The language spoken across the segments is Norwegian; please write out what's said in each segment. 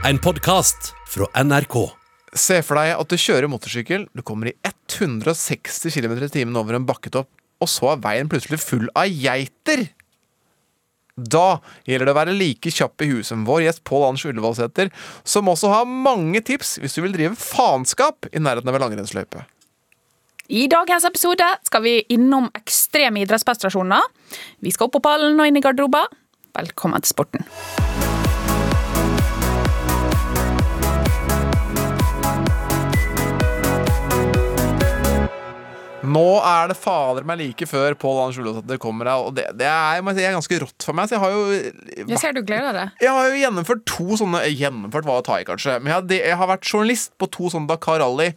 En podkast fra NRK. Se for deg at du kjører motorsykkel, du kommer i 160 km i timen over en bakketopp, og så er veien plutselig full av geiter! Da gjelder det å være like kjapp i huet som vår gjest Pål Anders Ullevålsæter, som også har mange tips hvis du vil drive faenskap i nærheten av en langrennsløype. I dagens episode skal vi innom ekstreme idrettsprestasjoner. Vi skal opp på pallen og inn i garderoben. Velkommen til sporten. Nå er det fader meg like før Pål Anders Ullevålsæter kommer her, og det, det er, si, er ganske rått for meg. Så jeg har jo Jeg ser du gleder deg. Jeg har jo gjennomført to sånne Gjennomført var å ta i, kanskje. Men jeg jeg har vært journalist på to sånne Dakar Rally.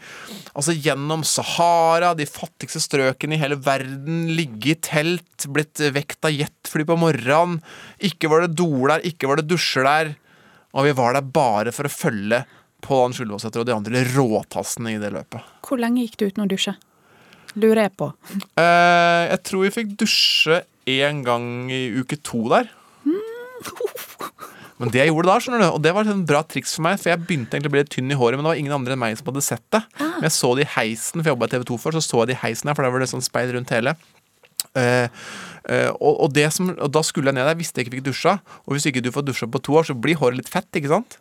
Altså gjennom Sahara, de fattigste strøkene i hele verden. Ligge i telt, blitt vekt av jetfly på morgenen. Ikke var det doer der, ikke var det dusjer der. Og vi var der bare for å følge Pål Anders Ullevålsæter og de andre råtassene i det løpet. Hvor lenge gikk du uten å dusje? Lurer jeg på. Eh, jeg tror vi fikk dusje én gang i uke to der. Men det jeg gjorde da, skjønner du, og det var et bra triks for meg, for jeg begynte egentlig å bli litt tynn i håret, men det var ingen andre enn meg som hadde sett det. Men jeg så det i heisen, for jeg jobba i TV 2 før, så så jeg det i heisen her, for der var det sånn speil rundt hele. Eh, og, og, det som, og da skulle jeg ned der, visste jeg ikke fikk dusja. Og hvis ikke du får dusja på to år, så blir håret litt fett. ikke sant?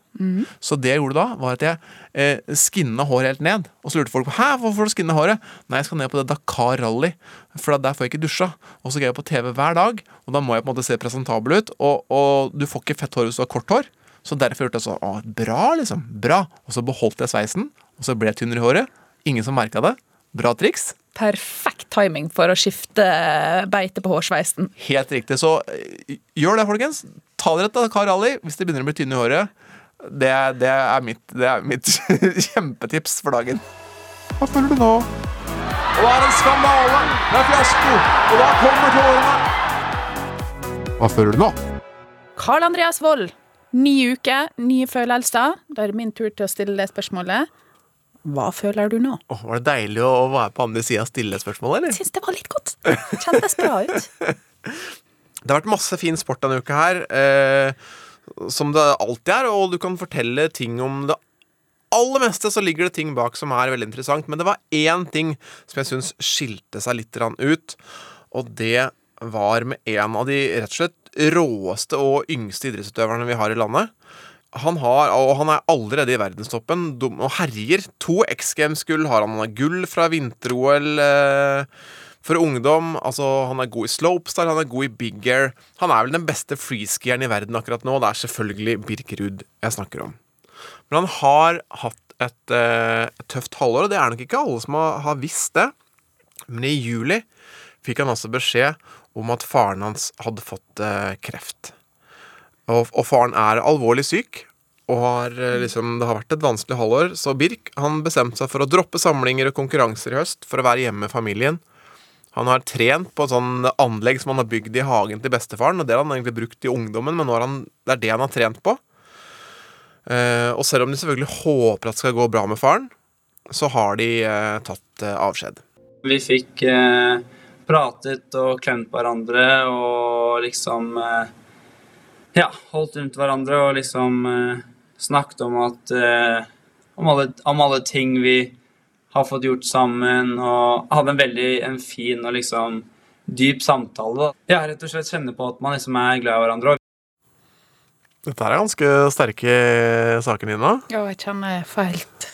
Så det jeg gjorde da, var at jeg eh, skinna håret helt ned. Og så lurte folk på hæ, hvorfor får du skinne håret. Nei, jeg skal ned på det Dakar Rally, for der får jeg ikke dusja. Og så går jeg på TV hver dag, og da må jeg på en måte se presentabel ut. Og, og du får ikke fett hår hvis du har kort hår. Så derfor gjorde jeg sånn Å, bra, liksom. Bra. Og så beholdt jeg sveisen, og så ble jeg tynnere i håret. Ingen som merka det. Bra triks. Perfekt timing for å skifte beite på hårsveisen. Helt riktig. Så eh, gjør det, folkens. Ta dere et Dakar Rally hvis det begynner å bli tynne i håret. Det, det, er mitt, det er mitt kjempetips for dagen. Hva føler du nå? Og det er en skandale! Det er fiasko! Og da kommer tårene! Hva føler du nå? Karl Andreas Wold. Ny uke, nye følelser. Da er det min tur til å stille det spørsmålet. Hva føler du nå? Åh, var det deilig å være på andre sida og stille spørsmål, eller? Syns det var litt godt. Kjentes bra ut. Det har vært masse fin sport denne uka her. Eh, som det alltid er, og du kan fortelle ting om det aller meste, så ligger det ting bak som er veldig interessant. Men det var én ting som jeg syns skilte seg litt ut, og det var med en av de rett og slett råeste og yngste idrettsutøverne vi har i landet. Han har, og han er allerede i verdenstoppen og herjer. To X Games-gull har han. Han har gull fra vinter-OL. Eh, for ungdom. Altså, han er god i slopestyle, han er god i big air. Han er vel den beste freeskieren i verden akkurat nå. Det er selvfølgelig Birkerud jeg snakker om. Men han har hatt et, eh, tøft halvår, og det er nok ikke alle som har, har visst det. Men i juli fikk han altså beskjed om at faren hans hadde fått eh, kreft. Og, og faren er alvorlig syk. Og har, eh, liksom, det har vært et vanskelig halvår, så Birk han bestemte seg for å droppe samlinger og konkurranser i høst for å være hjemme med familien. Han har trent på et sånn anlegg som han har bygd i hagen til bestefaren. Og det har han egentlig brukt i ungdommen, men han, det er det han har trent på. Eh, og selv om de selvfølgelig håper at det skal gå bra med faren, så har de eh, tatt eh, avskjed. Vi fikk eh, pratet og klemt hverandre og liksom eh, Ja, holdt rundt hverandre og liksom eh, snakket om at eh, om, alle, om alle ting vi har fått gjort sammen, og hadde en veldig en fin og liksom dyp samtale. da. Ja, rett og slett kjenne på at man liksom er glad i hverandre. Dette er ganske sterke saker, Nina. Ja, jeg kjenner feilt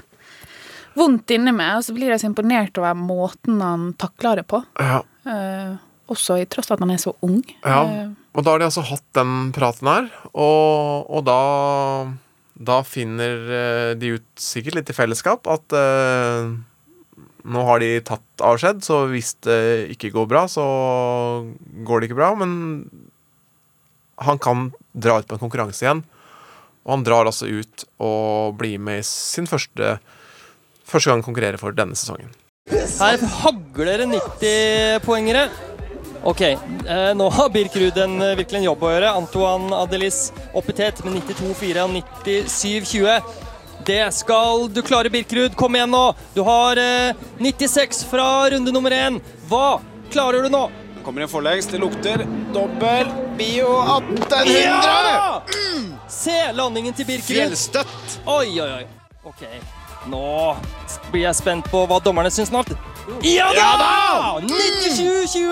vondt inni meg, og så blir jeg så imponert over måten han takler det på. Ja, Eh, også i tross av at han er så ung. ja. Eh, Og da har de altså hatt den praten her, og, og da Da finner eh, de ut, sikkert litt i fellesskap, at eh, nå har de tatt avskjed, så hvis det ikke går bra, så går det ikke bra. Men han kan dra ut på en konkurranse igjen. Og han drar altså ut og blir med i sin første Første gang konkurrere for denne sesongen. Her hagler det 90-poengere. Ok, eh, nå har Birk Ruud en, eh, virkelig en jobb å gjøre. Antoine Adelis opp i tet med 92-4 og 97-20. Det skal du klare, Birk Ruud. Kom igjen nå. Du har eh, 96 fra runde nummer én. Hva klarer du nå? Kommer en forlengs, det lukter dobbel bio 1800! Ja! Se landingen til Birkerud. Fjellstøtt. Oi, oi, oi. Ok, nå blir jeg spent på hva dommerne syns snart. Ja da! 97-20!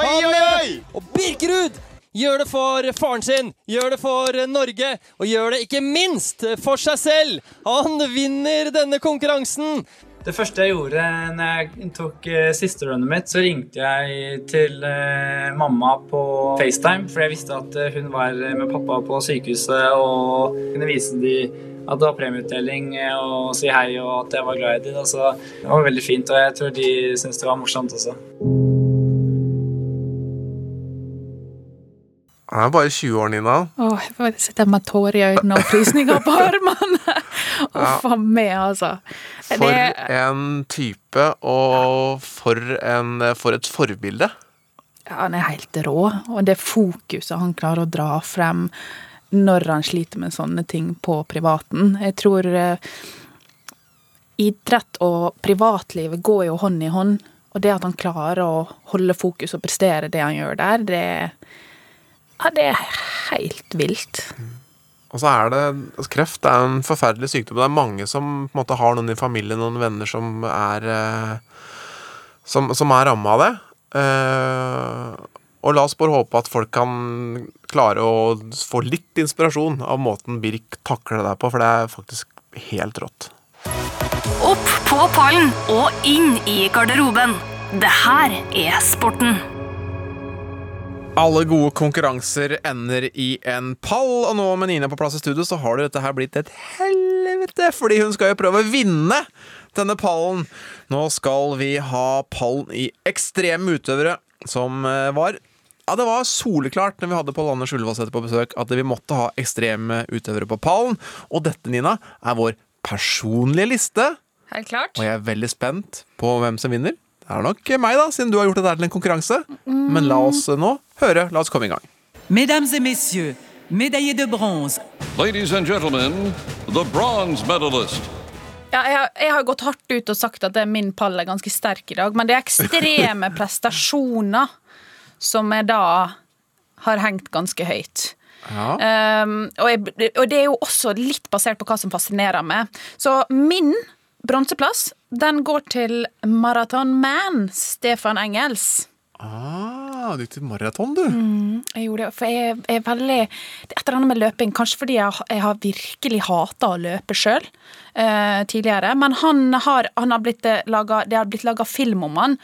Oi, oi, oi! Og Birkerud gjør det for faren sin, gjør det for Norge, og gjør det ikke minst for seg selv. Han vinner denne konkurransen. Det første jeg gjorde når jeg tok eh, siste runnet mitt, så ringte jeg til eh, mamma på FaceTime, for jeg visste at eh, hun var med pappa på sykehuset og kunne vise dem at det var premieutdeling og si hei og at jeg var glad i dem. Altså, det var veldig fint, og jeg tror de syntes det var morsomt også. Han er bare 20 år, Nina. Åh, jeg bare sitter med tårer i øynene og frysninger på armene. Uff a meg, altså. For Det, en type, og for, en, for et forbilde. ja, han er helt rå, og det fokuset han klarer å dra frem når han sliter med sånne ting på privaten. Jeg tror eh, idrett og privatlivet går jo hånd i hånd. Og det at han klarer å holde fokus og prestere det han gjør der, det, ja, det er helt vilt. Og så er det Kreft det er en forferdelig sykdom. Det er mange som på en måte har noen i familien, noen venner som er eh, Som, som er ramma av det. Eh, og la oss bare håpe at folk kan klare å få litt inspirasjon av måten Birk takler det der på, for det er faktisk helt rått. Opp på pallen og inn i garderoben. Det her er sporten. Alle gode konkurranser ender i en pall, og nå med Nina på plass i studio, så har det dette her blitt et helvete, fordi hun skal jo prøve å vinne denne pallen. Nå skal vi ha pallen i ekstreme utøvere, som eh, var ja, Det var soleklart når vi hadde Pål Anders Ullevålsæter på besøk, at vi måtte ha ekstreme utøvere på pallen. Og dette, Nina, er vår personlige liste. Helt klart. Og jeg er veldig spent på hvem som vinner. Det er nok meg, da, siden du har gjort det der til en konkurranse. Men la oss nå høre. La oss komme i gang. Mesdames et messieurs, medaille de bronze, Ladies and gentlemen, the bronze medalist. Ja, jeg, har- jeg har gått hardt ut og sagt at min pall er ganske sterk i dag, men det er ekstreme prestasjoner som jeg da har hengt ganske høyt. Ja. Um, og, jeg, og det er jo også litt basert på hva som fascinerer meg. Så min bronseplass, den går til Marathon-man Stefan Engels. Ah, du gikk til maraton, du. Jeg gjorde det, for jeg er veldig et eller annet med løping, kanskje fordi jeg, jeg har virkelig hata å løpe sjøl eh, tidligere. Men han har, han har blitt eh, laget, det har blitt laga film om han.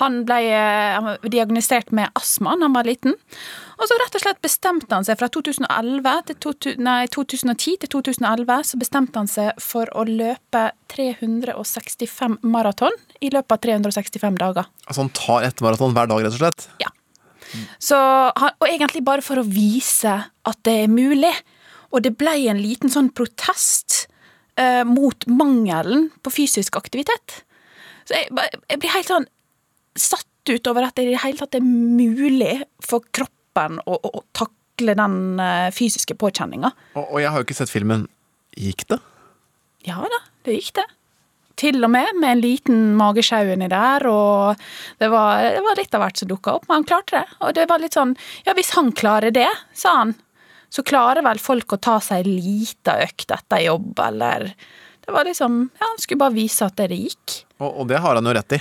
Han ble eh, diagnostisert med astma da han var liten. Og så rett og slett bestemte han seg fra 2011 til to, nei, 2010 til 2011 så bestemte han seg for å løpe 365 maraton i løpet av 365 dager. Altså, han tar ett maraton hver dag, rett og slett. Ja. Så, og egentlig bare for å vise at det er mulig. Og det ble en liten sånn protest eh, mot mangelen på fysisk aktivitet. Så jeg, jeg blir helt sånn satt ut over at det i det hele tatt er mulig for kroppen å, å, å takle den eh, fysiske påkjenninga. Og, og jeg har jo ikke sett filmen. Gikk det? Ja da, det gikk det. Til og med med en liten magesjau inni der, og det var, det var litt av hvert som dukka opp, men han klarte det. Og det var litt sånn Ja, hvis han klarer det, sa han, så klarer vel folk å ta seg ei lita økt etter jobb, eller Det var liksom Ja, han skulle bare vise at det, gikk. Og, og det har han jo rett i.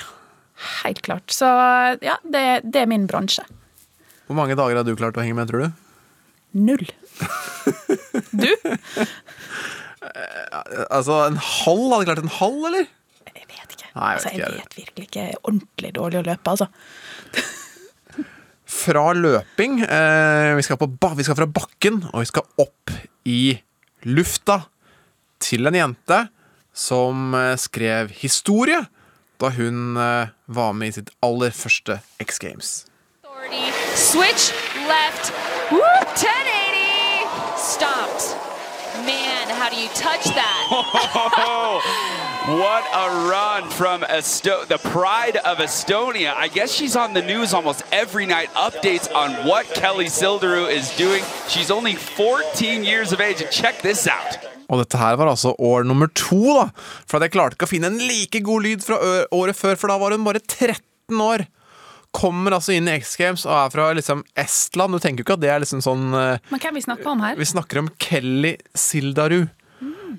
Helt klart. Så ja, det, det er min bransje. Hvor mange dager har du klart å henge med, tror du? Null. Du? Altså, en halv? Hadde klart en halv, eller? Jeg vet ikke. Nei, jeg vet altså, jeg ikke, vet virkelig ikke. Jeg er ordentlig dårlig å løpe, altså. Fra løping eh, vi, skal på, ba- vi skal fra bakken, og vi skal opp i lufta til en jente som eh, skrev historie da hun eh, var med i sitt aller første X Games. Switch left. Whoop, 1080. Stopped. Man, how do you touch that? What a run from Esto- the pride of Estonia. I guess she's on the news almost every night. Updates on what Kelly Silderu is doing. She's only 14 years of age. And check this out. Og dette her var altså år nummer to, da. For jeg klarte ikke å finne en like god lyd fra året før, for da var hun bare 13 år. kommer altså inn i X Games og er fra liksom Estland. Du tenker jo ikke at det er liksom sånn Men hvem vi snakker om her? Vi snakker om Kelly Sildaru.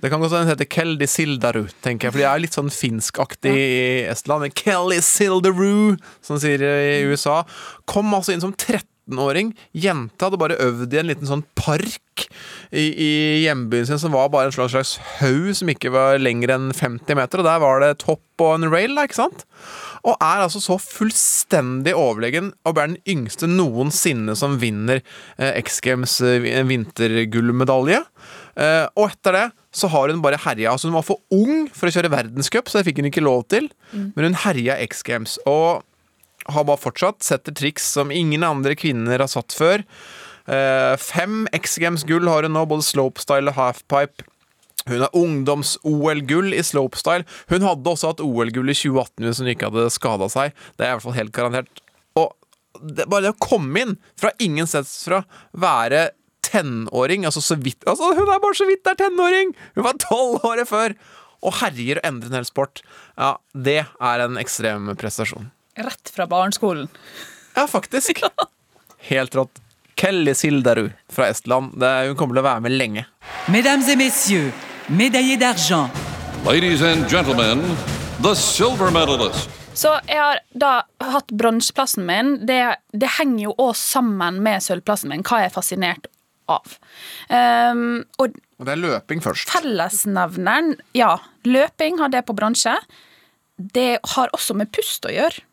Det kan godt hende den heter Keldi Sildaru, tenker jeg, for de er litt sånn finskaktig i Estland. Kelly Sildaru, som de sier i USA, kom altså inn som 13-åring. Jenta hadde bare øvd i en liten sånn park i, i hjembyen sin som var bare en slags, slags haug som ikke var lenger enn 50 meter, og der var det topp og en rail, da, ikke sant? Og er altså så fullstendig overlegen og er den yngste noensinne som vinner eh, X Games eh, vintergullmedalje. Eh, og etter det så har hun bare herja. Altså hun var for ung for å kjøre verdenscup, så det fikk hun ikke lov til. Men hun herja X Games. Og har bare fortsatt. Setter triks som ingen andre kvinner har satt før. Eh, fem X Games-gull har hun nå, både slopestyle og halfpipe. Hun har ungdoms-OL-gull i slopestyle. Hun hadde også hatt OL-gull i 2018 hvis hun ikke hadde skada seg. Det er i hvert fall helt garantert. Og det, bare det å komme inn fra ingen steds fra, være tenåring altså så vidt, altså Hun er bare så vidt er tenåring! Hun var tolv året før! Og herjer og endrer en hel sport. Ja, det er en ekstrem prestasjon. Rett fra barneskolen. Ja, faktisk. Helt rått. Kelly Sildaru fra Estland. Det, hun kommer til å være med lenge. Mesdames et messieurs, médaillé d'argent. Ladies and gentlemen, the silver medalist. Så jeg har da hatt bronseplassen min. Det, det henger jo òg sammen med sølvplassen min, hva jeg er fascinert av. Um, og Og det er løping først. fellesnevneren Ja, løping har det på bransje. Det har også med pust å gjøre.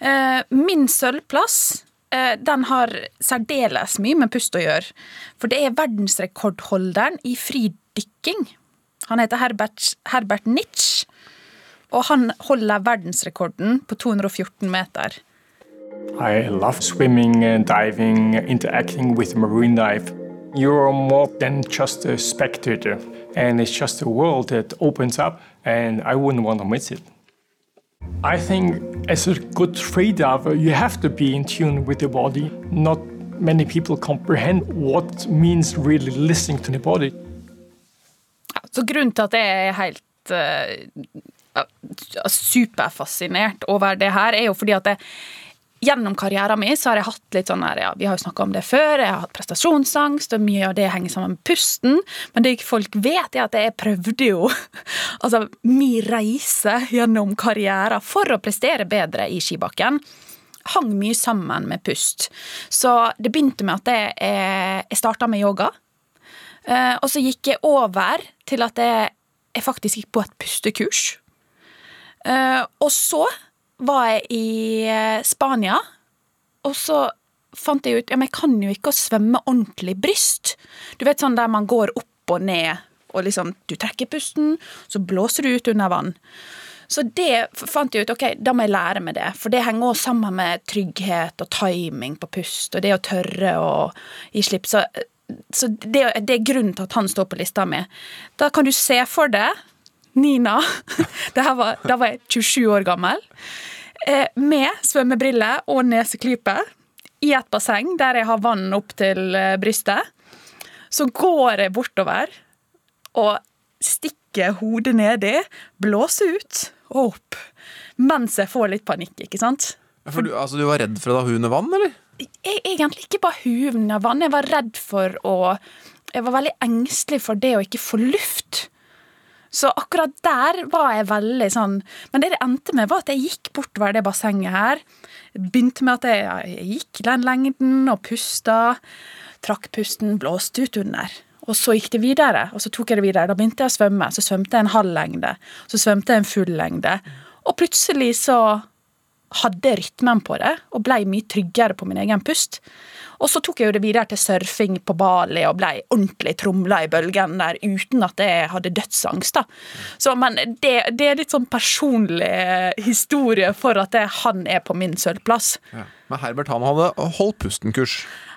Uh, min sølvplass uh, den har særdeles mye med pust å gjøre. For det er verdensrekordholderen i fridykking. Han heter Herbert, Herbert Nitsch, og han holder verdensrekorden på 214 meter. I love swimming and diving, interacting with marine life. You're more than just a spectator, and it's just a world that opens up, and I wouldn't want to miss it. I think as a good free diver, you have to be in tune with your body. Not many people comprehend what means really listening to the body. Så grunnen til at jeg er helt ja, superfascinert over det er gjennom karrieren min så har jeg hatt litt sånn her, ja, Vi har jo snakka om det før, jeg har hatt prestasjonsangst, og mye av det henger sammen med pusten. Men det folk vet, er at jeg prøvde jo altså min reise gjennom karrieren for å prestere bedre i skibakken. Hang mye sammen med pust. Så det begynte med at jeg, jeg starta med yoga. Eh, og så gikk jeg over til at jeg, jeg faktisk gikk på et pustekurs. Eh, og så var jeg i eh, Spania, og så fant jeg ut ja, men jeg kan jo ikke å svømme ordentlig bryst. Du vet sånn der man går opp og ned, og liksom du trekker pusten, så blåser du ut under vann. Så det fant jeg ut, ok, da må jeg lære meg det. For det henger også sammen med trygghet og timing på pust, og det å tørre å gi slipp. Så, så det, det er grunnen til at han står på lista mi. Da kan du se for deg Nina, det her var, da var jeg 27 år gammel, eh, med svømmebriller og neseklype i et basseng der jeg har vann opp til eh, brystet. Så går jeg bortover og stikker hodet nedi, blåser ut og opp. Mens jeg får litt panikk, ikke sant? For du, altså, du var redd for å ha huet vann, eller? Jeg, egentlig ikke bare huet vann. Jeg var redd for å Jeg var veldig engstelig for det å ikke få luft. Så akkurat der var jeg veldig sånn Men det det endte med, var at jeg gikk bortover det bassenget her. Begynte med at jeg, jeg gikk den lengden og pusta. Trakk pusten, blåste ut under. Og så gikk det videre, og så tok jeg det videre. Da begynte jeg å svømme. Så svømte jeg en halv lengde. Så svømte jeg en full lengde. Og plutselig så hadde rytmen på det, og blei mye tryggere på min egen pust. Og så tok jeg jo det videre til surfing på Bali og blei ordentlig tromla i bølgen der uten at jeg hadde dødsangst. da. Så, men det, det er litt sånn personlig historie for at det, han er på min sølvplass. Ja. Men Herbert han hadde holdt pusten-kurs.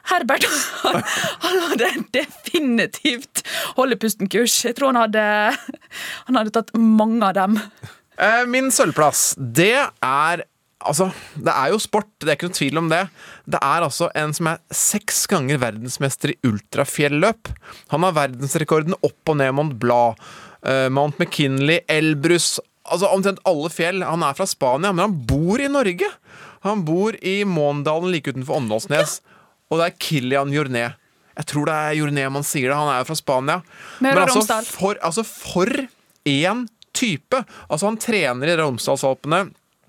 Herbert han, han hadde definitivt holde pusten-kurs. Jeg tror han hadde, han hadde tatt mange av dem. Eh, Min sølvplass, det er Altså, det er jo sport, det er ikke noen tvil om det. Det er altså en som er seks ganger verdensmester i ultrafjelløp. Han har verdensrekorden opp og ned Mont Blad, eh, Mount McKinley, Elbrus Altså omtrent alle fjell. Han er fra Spania, men han bor i Norge. Han bor i Måndalen like utenfor Åndalsnes, og det er Kilian Jorné. Jeg tror det er Jorné man sier det. Han er jo fra Spania. Men altså, for, altså, for en type! Altså, han trener i Romsdalsalpene.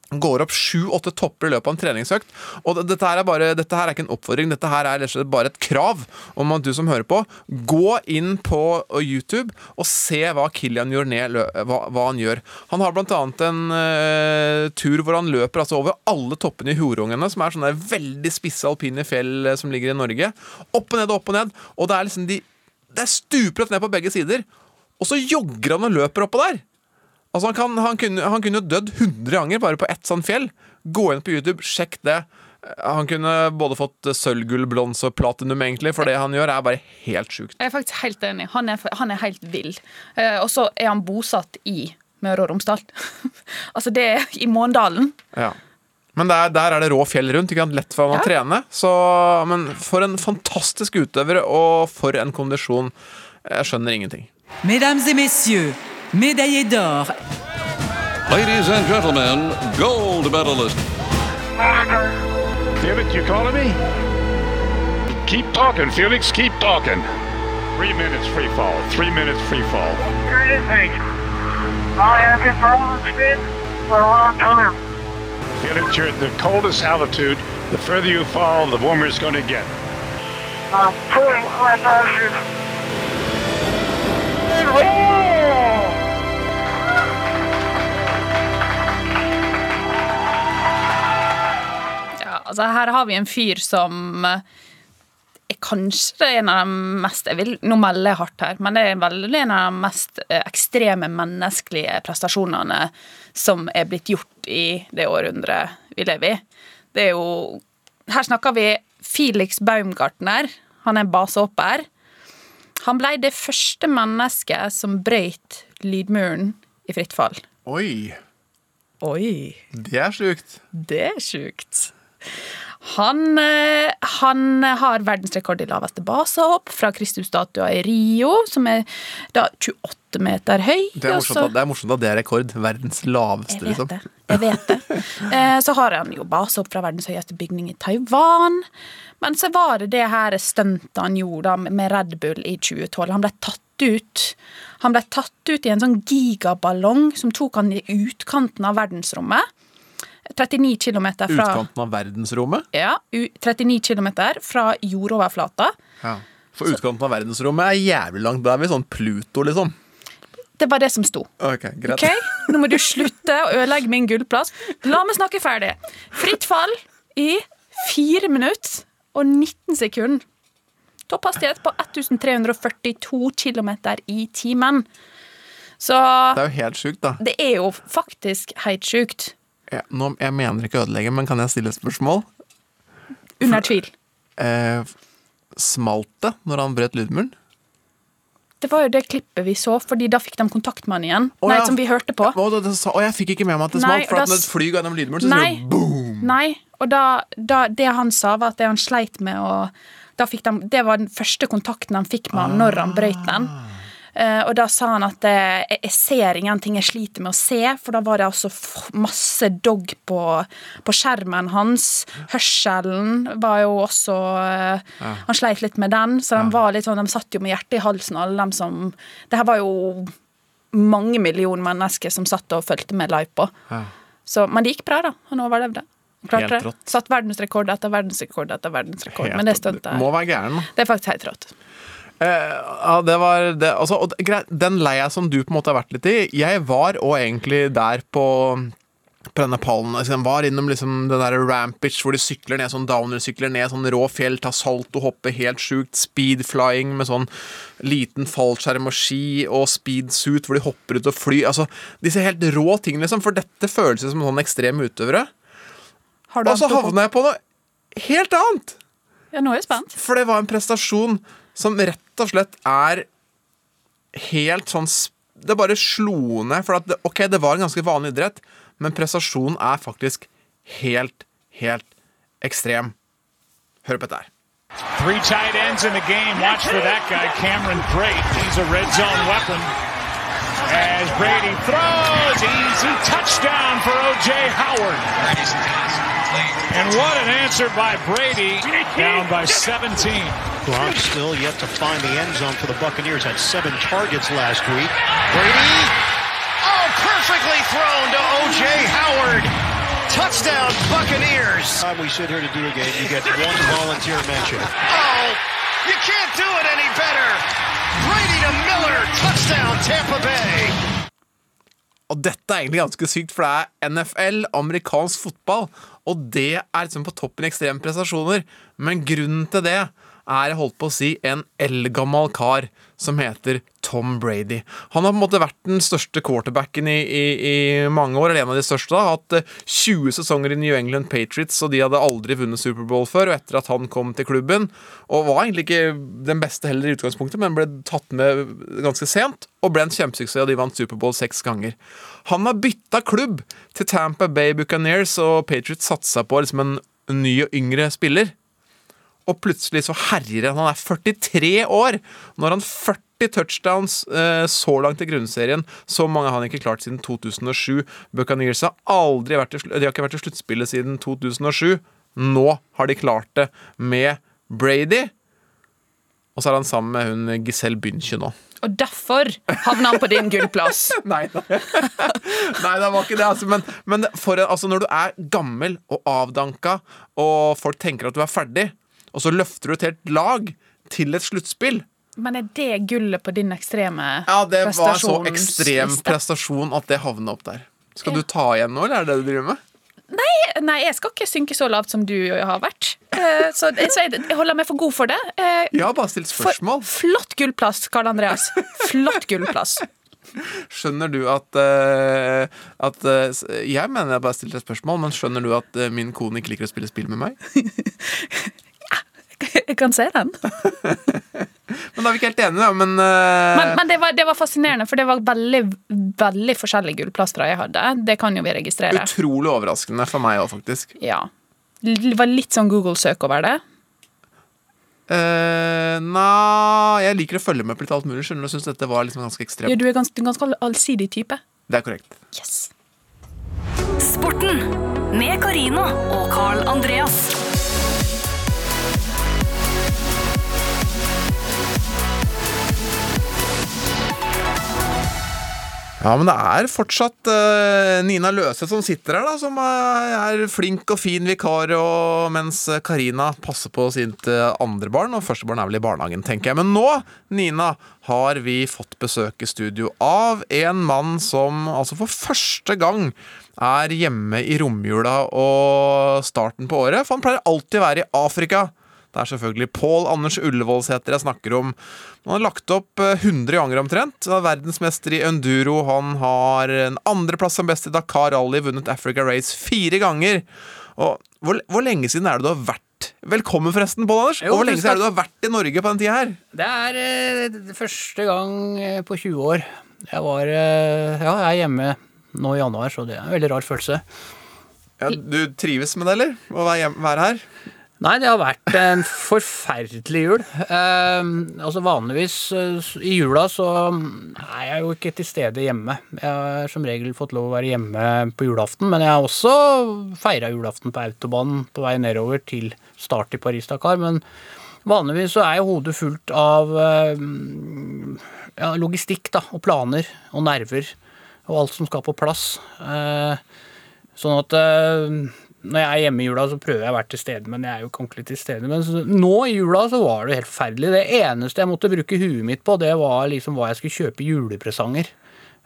Går opp sju-åtte topper i løpet av en treningsøkt. Og dette her, er bare, dette her er ikke en oppfordring, dette her er bare et krav om at du som hører på, gå inn på YouTube og se hva Kilian Jornet hva, hva han gjør. Han har annet en uh, tur hvor han løper altså over alle toppene i Horungene, som er sånne veldig spisse alpine fjell eh, som ligger i Norge. Opp og ned og opp og ned. Og det er liksom de Det er stupbratt ned på begge sider. Og så jogger han og løper oppå der. Altså han, kan, han, kunne, han kunne dødd 100 ganger bare på ett sånt fjell. Gå inn på YouTube, sjekk det. Han kunne både fått sølvgull, blonse og platinum, egentlig, for det han gjør, er bare helt sjukt. Jeg er faktisk helt enig. Han er, han er helt vill. Eh, og så er han bosatt i Møre og Romsdal. altså, det er i Måndalen. Ja. Men der, der er det rå fjell rundt. Ikke sant? Lett for han å trene. Så, men for en fantastisk utøver, og for en kondisjon. Jeg skjønner ingenting. Mesdames et messieurs, médaillé d'or, Ladies and gentlemen, gold medalist. Felix, you calling me? Keep talking, Felix. Keep talking. Three minutes free fall. Three minutes free fall. I have been for for a long time. Felix, you're at the coldest altitude. The further you fall, the warmer it's going to get. I'm pulling my altså Her har vi en fyr som eh, er kanskje en av de mest jeg vil, Nå melder jeg hardt her, men det er veldig en av de mest eh, ekstreme menneskelige prestasjonene som er blitt gjort i det århundret vi lever i. Det er jo Her snakker vi Felix Baumgartner. Han er basehopper. Han ble det første mennesket som brøyt lydmuren i fritt fall. Oi. Oi. Det er sjukt. Det er sjukt. Han, eh, han har verdensrekord i laveste basehopp fra Kristusstatua i Rio, som er da 28 meter høy. Det er, morsomt, det er morsomt at det er rekord. Verdens laveste, Jeg liksom. det. Jeg vet det. Eh, Så har han jo basehopp fra verdens høyeste bygning i Taiwan. Men så var det det her stuntet han gjorde med Red Bull i 2012. Han ble tatt ut. Han ble tatt ut i en sånn gigaballong som tok han i utkanten av verdensrommet. 39 km fra Utkanten av verdensrommet. ja, 39 km fra jordoverflata. Ja. For utkanten av verdensrommet er jævlig langt. Da er vi sånn Pluto, liksom. Det var det som sto. Ok, greit. Ok, Nå må du slutte å ødelegge min gullplass. La meg snakke ferdig. Fritt fall i 4 minutter og 19 sekunder. Topphastighet på 1342 km i timen. Så Det er jo helt sjukt, da. det er jo faktisk helt sjukt. Jeg, nå, jeg mener ikke å ødelegge, men kan jeg stille et spørsmål? Under tvil. Eh, smalt det når han brøt lydmuren? Det var jo det klippet vi så, fordi da fikk de kontakt med han igjen. Nei, ja. som vi hørte på. Og, det, å, jeg fikk ikke med meg at det smalt. For og da når et fly går gjennom lydmuren, så Nei. sier det boom! Nei, og da, da, det han sa var at det han sleit med å de, Det var den første kontakten han fikk med han når han brøyt den. Eh, og da sa han at eh, jeg, ser ingenting jeg sliter med å se, for da var det altså masse dog på, på skjermen hans. Hørselen var jo også eh, Ja. Han sleit litt med den, så de var litt sånn, de satt jo med hjertet i halsen, alle dem som Det her var jo mange millioner mennesker som satt og fulgte med live på. Ja. Så, men det gikk bra, da. Han overlevde. Klarte det. Satt verdensrekord etter verdensrekord etter verdensrekord. Helt Men det stuntet Må være gæren, da. Det er faktisk helt rått. Eh, ja, det var det, altså, og Den leia som du på en måte har vært litt i Jeg var òg egentlig der på på denne pallen. Altså, Den var innom liksom den der rampage hvor de sykler ned sånn downer-sykler ned sånn rå fjell, tar salto, hopper helt sjukt, speedflying med sånn liten fallskjerm og ski og speedsuit hvor de hopper ut og flyr. Altså, disse helt rå tingene, liksom. For dette føles som sånn ekstreme utøvere. Har du Og så havna jeg på noe helt annet! Ja, nå er jeg spent. For det var en prestasjon som rett og slett er helt sånn Det bare slo ned. For det, ok, det var en ganske vanlig idrett, men prestasjonen er faktisk helt, helt ekstrem. Hør på dette her. Three tight ends in the game. Watch for that guy, Cameron Brate. He's a red zone weapon. As Brady throws, easy touchdown for O.J. Howard. And what an answer by Brady, down by 17. Gronk still yet to find the end zone for the Buccaneers. Had seven targets last week. Brady, oh, perfectly thrown to O.J. Howard. Touchdown, Buccaneers. Time we sit here to do a game, you get one volunteer mention. Oh, you can't do it any better. Brady to Miller, touchdown, Tampa Bay. Og dette er egentlig ganske sykt, for det er NFL, amerikansk fotball, og det er liksom på toppen i ekstreme prestasjoner. Men grunnen til det er, holdt på å si, en eldgammel kar som heter Tom Brady. Han har på en måte vært den største quarterbacken i, i, i mange år, eller en av de største. da, Hatt eh, 20 sesonger i New England Patriots, og de hadde aldri vunnet Superbowl før. Og etter at han kom til klubben, og var egentlig ikke den beste heller i utgangspunktet, men ble tatt med ganske sent, og ble en kjempesuksess, og de vant Superbowl seks ganger. Han har bytta klubb til Tampa Bay Buccaneers, og Patriots satsa på liksom en ny og yngre spiller. Og plutselig så herjer han. Han er 43 år. Nå har han 40 touchdowns eh, så langt i grunnserien. Så mange har han ikke klart siden 2007. Buccaneers har aldri vært i, de har ikke vært i sluttspillet siden 2007. Nå har de klart det med Brady. Og så er han sammen med hun Giselle Bündchen nå. Og derfor havna han på din gullplass. Nei da. Nei, det var ikke det. Altså, men men for, altså, når du er gammel og avdanka, og folk tenker at du er ferdig, og så løfter du et helt lag til et sluttspill Men er det gullet på din ekstreme prestasjon? Ja, det var så ekstrem prestasjon at det havna opp der. Skal du ta igjen nå, eller er det det du driver med? Nei, nei, jeg skal ikke synke så lavt som du har vært. Eh, Så, så jeg, jeg holder meg for god for det. Ja, Jeg har bare stilt spørsmål. Flott gullplass, Karl Andreas. Flott gullplass. Skjønner du at, uh, at eh, Jeg mener jeg bare stilte et spørsmål, men skjønner du at eh, min kone ikke liker å spille spill med meg? Jeg kan se den. Men da er vi ikke helt enige, da. Men, uh... Men, men det, var, det var fascinerende, for det var veldig veldig forskjellige gullplastere jeg hadde. Det kan jo vi registrere. utrolig overraskende for meg òg, faktisk. Ja. Det var litt sånn Google-søk over det. Uh, Nei, jeg liker å følge med på litt alt mulig. Skjønner du, Syns dette var liksom ganske ekstremt. Ja, du er ganske, du er ganske allsidig type. Det er korrekt. Yes. Sporten med Karina og Carl Andreas. Ja, men det er fortsatt uh, Nina Løse som sitter her, da, som eh, er flink og fin vikar, og mens Karina passer på sitt eh, andre barn, og første barn er vel i barnehagen, tenker jeg. Men nå, Nina, har vi fått besøk i studio av en mann som altså for første gang er hjemme i romjula og starten på året, for han pleier alltid å være i Afrika. Det er selvfølgelig Pål Anders Ullevålseter jeg snakker om. Han har lagt opp eh, 100 ganger omtrent. Han er verdensmester i enduro. Han har en andreplass som best i Dakar Rally, vunnet Africa Race fire ganger. Og hvor, hvor lenge siden er det du har vært Velkommen, forresten, Pål Anders. Jo, og hvor lenge siden er det du har vært i Norge på den tida her? Det er eh, første gang eh, på 20 år. Jeg var eh, Ja, jeg er hjemme nå i januar, så det er en veldig rar følelse. Ja, du trives med det, eller? Å være, hjem, være her? Nei, det har vært en forferdelig jul. Eh, altså Vanligvis eh, i jula så er jeg jo ikke til stede hjemme. Jeg har som regel fått lov å være hjemme på julaften, men jeg har også feira julaften på autobanen på vei nedover til start i Paris-Dakar. Men vanligvis så er jo hodet fullt av eh, ja, logistikk da, og planer og nerver og alt som skal på plass. Eh, sånn at eh, når jeg er hjemme i jula, så prøver jeg å være til stede, men jeg er jo ikke ordentlig til stede. Men så, nå i jula så var det helt forferdelig. Det eneste jeg måtte bruke huet mitt på, det var liksom hva jeg skulle kjøpe julepresanger.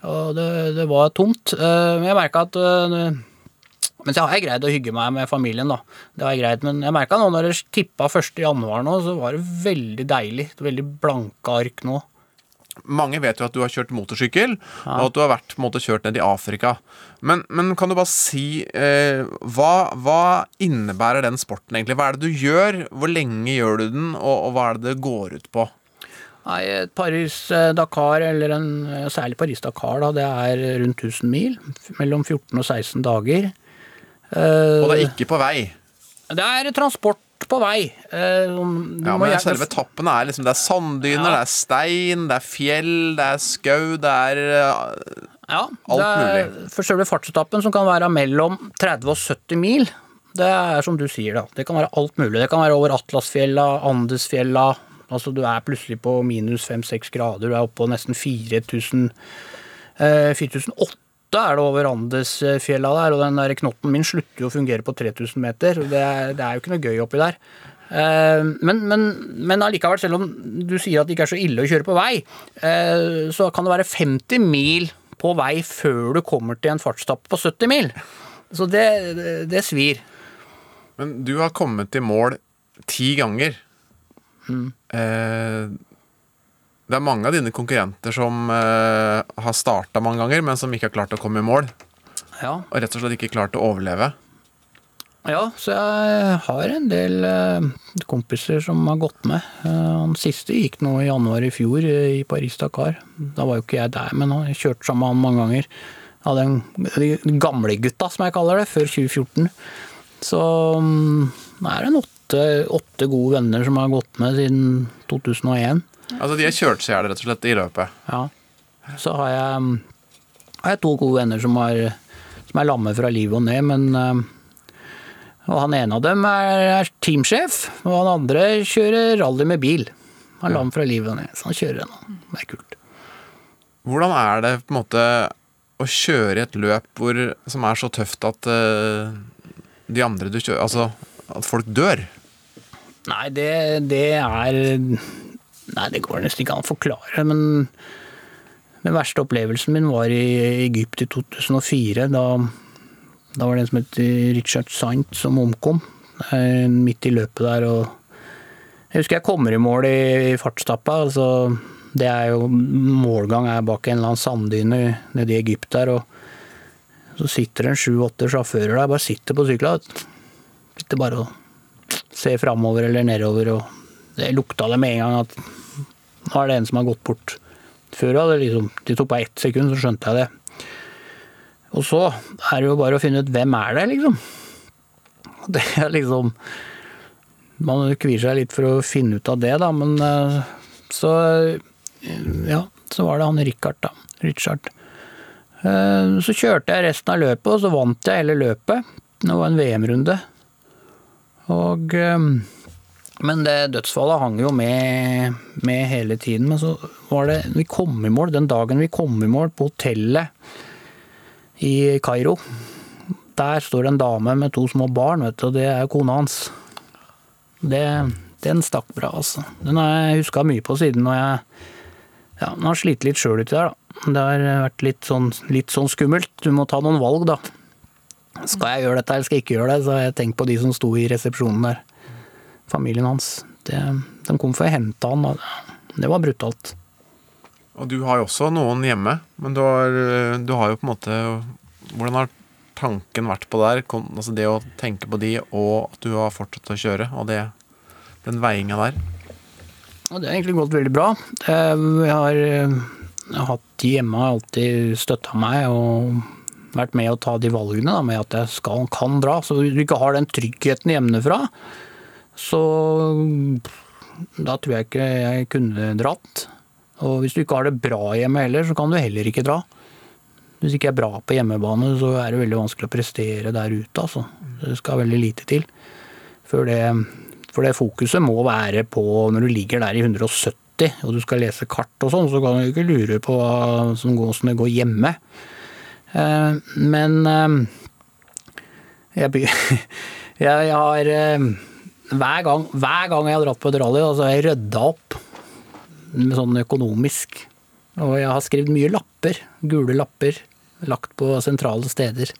Og det, det var tomt. Eh, Men jeg merka at eh, Men så har jeg greid å hygge meg med familien, da. Det har jeg greid. Men jeg merka nå når det tippa 1. januar nå, så var det veldig deilig. Veldig blanke ark nå. Mange vet jo at du har kjørt motorsykkel, og at du har vært på en måte kjørt ned i Afrika. Men, men kan du bare si eh, hva, hva innebærer den sporten egentlig? Hva er det du gjør? Hvor lenge gjør du den, og, og hva er det det går ut på? Nei, Paris-Dakar, eller en, særlig Paris-Dakar, da, det er rundt 1000 mil. Mellom 14 og 16 dager. Og det er ikke på vei? Det er transport på vei. Eh, Ja, men gjerne- selve tappene er liksom Det er sanddyner, det er stein, det er fjell, det er skau, det er uh, Ja, alt det er, mulig. For selve fartsetappen, som kan være mellom 30 og 70 mil, det er som du sier, da. Det kan være alt mulig. Det kan være over Atlasfjella, Andesfjella. Altså du er plutselig på minus 5-6 grader, du er oppe på nesten 4000 eh, 4008 er det over Andesfjella der, og den der knotten min slutter jo å fungere på 3000 meter. Det er, det er jo ikke noe gøy oppi der. Eh, Men, men, men allikevel, selv om du sier at det ikke er så ille å kjøre på vei, eh, så kan det være 50 mil på vei før du kommer til en fartstapp på 70 mil. Så det, det, det svir. Men du har kommet i mål ti ganger. Mm. Eh, det er mange av dine konkurrenter som uh, har starta mange ganger, men som ikke har klart å komme i mål. Ja. Og rett og slett ikke klart å overleve. Ja, så jeg har en del uh, kompiser som har gått med. Uh, Han siste gikk nå i januar i fjor i Paris-Dakar. Da var jo ikke jeg der, men jeg kjørte sammen med han mange ganger. Av den, de gamle gutta, som jeg kaller det, før 2014. Så um, nå er det en åtte, åtte gode venner som har gått med siden 2001. Altså, de har kjørt seg i hjel, rett og slett, i løpet. Ja. Så har jeg, har jeg to gode venner som, har, som er lamme fra livet og ned, men eh, Og han ene av dem er, teamsjef, og han andre kjører rally med bil. Han er lam fra livet og ned, så han kjører ennå. Det er kult. Hvordan er det på en måte å kjøre i et løp hvor, som er så tøft at uh, de andre du kjører Altså at folk dør? Nei, det, det er Nei, det går nesten ikke an å forklare, men den verste opplevelsen min var i Egypt i 2004. Da, da var det en som het Richard Sant som omkom eh, midt i løpet der. og Jeg husker jeg kommer i mål i fartstappa. altså det er jo Målgang er bak en eller annen sanddyne nede i Egypt der. og Så sitter det en sju-åtte sjåfører der, bare sitter på sykla. Sitter bare og ser framover eller nedover. og Det lukta det med en gang at nå er det en som har gått bort. Før hadde liksom, det tok bare ett sekund, så skjønte jeg det. Og så er det jo bare å finne ut hvem er det, liksom. Det er liksom Man kvier seg litt for å finne ut av det, da, men eh, så Ja, så var det han Richard, da. Richard. Eh, Så kjørte jeg resten av løpet, og så vant jeg hele løpet. Det var en VM-runde. Og eh, Men det dødsfallet hang jo med, med hele tiden. Men så var det Vi kom i mål den dagen vi kom i mål på hotellet i Kairo. Der står en dame med to små barn, vet du, og det er kona hans. Det, den stakk bra, altså. Den har jeg huska mye på siden Og jeg ja, den har slitt litt sjøl uti der, da. Det har vært litt sånn, litt sånn skummelt. Du må ta noen valg, da. Skal jeg gjøre dette, eller skal jeg ikke gjøre det? Så har jeg tenkt på de som sto i resepsjonen der. Familien hans. Det, de kom for å hente han. og Det var brutalt. Og du har jo også noen hjemme, men du har, du har jo på en måte Hvordan har tanken vært på det her? Altså det å tenke på de, og at du har fortsatt å kjøre, og det, den veiinga der. Og det har egentlig gått veldig bra. Jeg har, eh, jeg har hatt de hjemme, har alltid støtta meg og vært med å ta de valgene da, med at jeg skal, kan dra. Så du ikke har den tryggheten hjemmefra, så da tror jeg ikke jeg kunne dratt. Og hvis du ikke har det bra hjemme heller, så kan du heller ikke dra. Hvis du ikke er bra på hjemmebane, så er det veldig vanskelig å prestere der ute. Altså. Det skal veldig lite til. For det, for det fokuset må være på når du ligger der i 170 og du skal lese kart og sånn, så kan du ikke lure på åssen det går hjemme. Eh, Men eh, jeg, jeg har eh, hver gang, hver gang jeg har dratt på et rally, så har jeg rydda opp med sånn økonomisk. Og jeg har skrevet mye lapper, gule lapper, lagt på sentrale steder.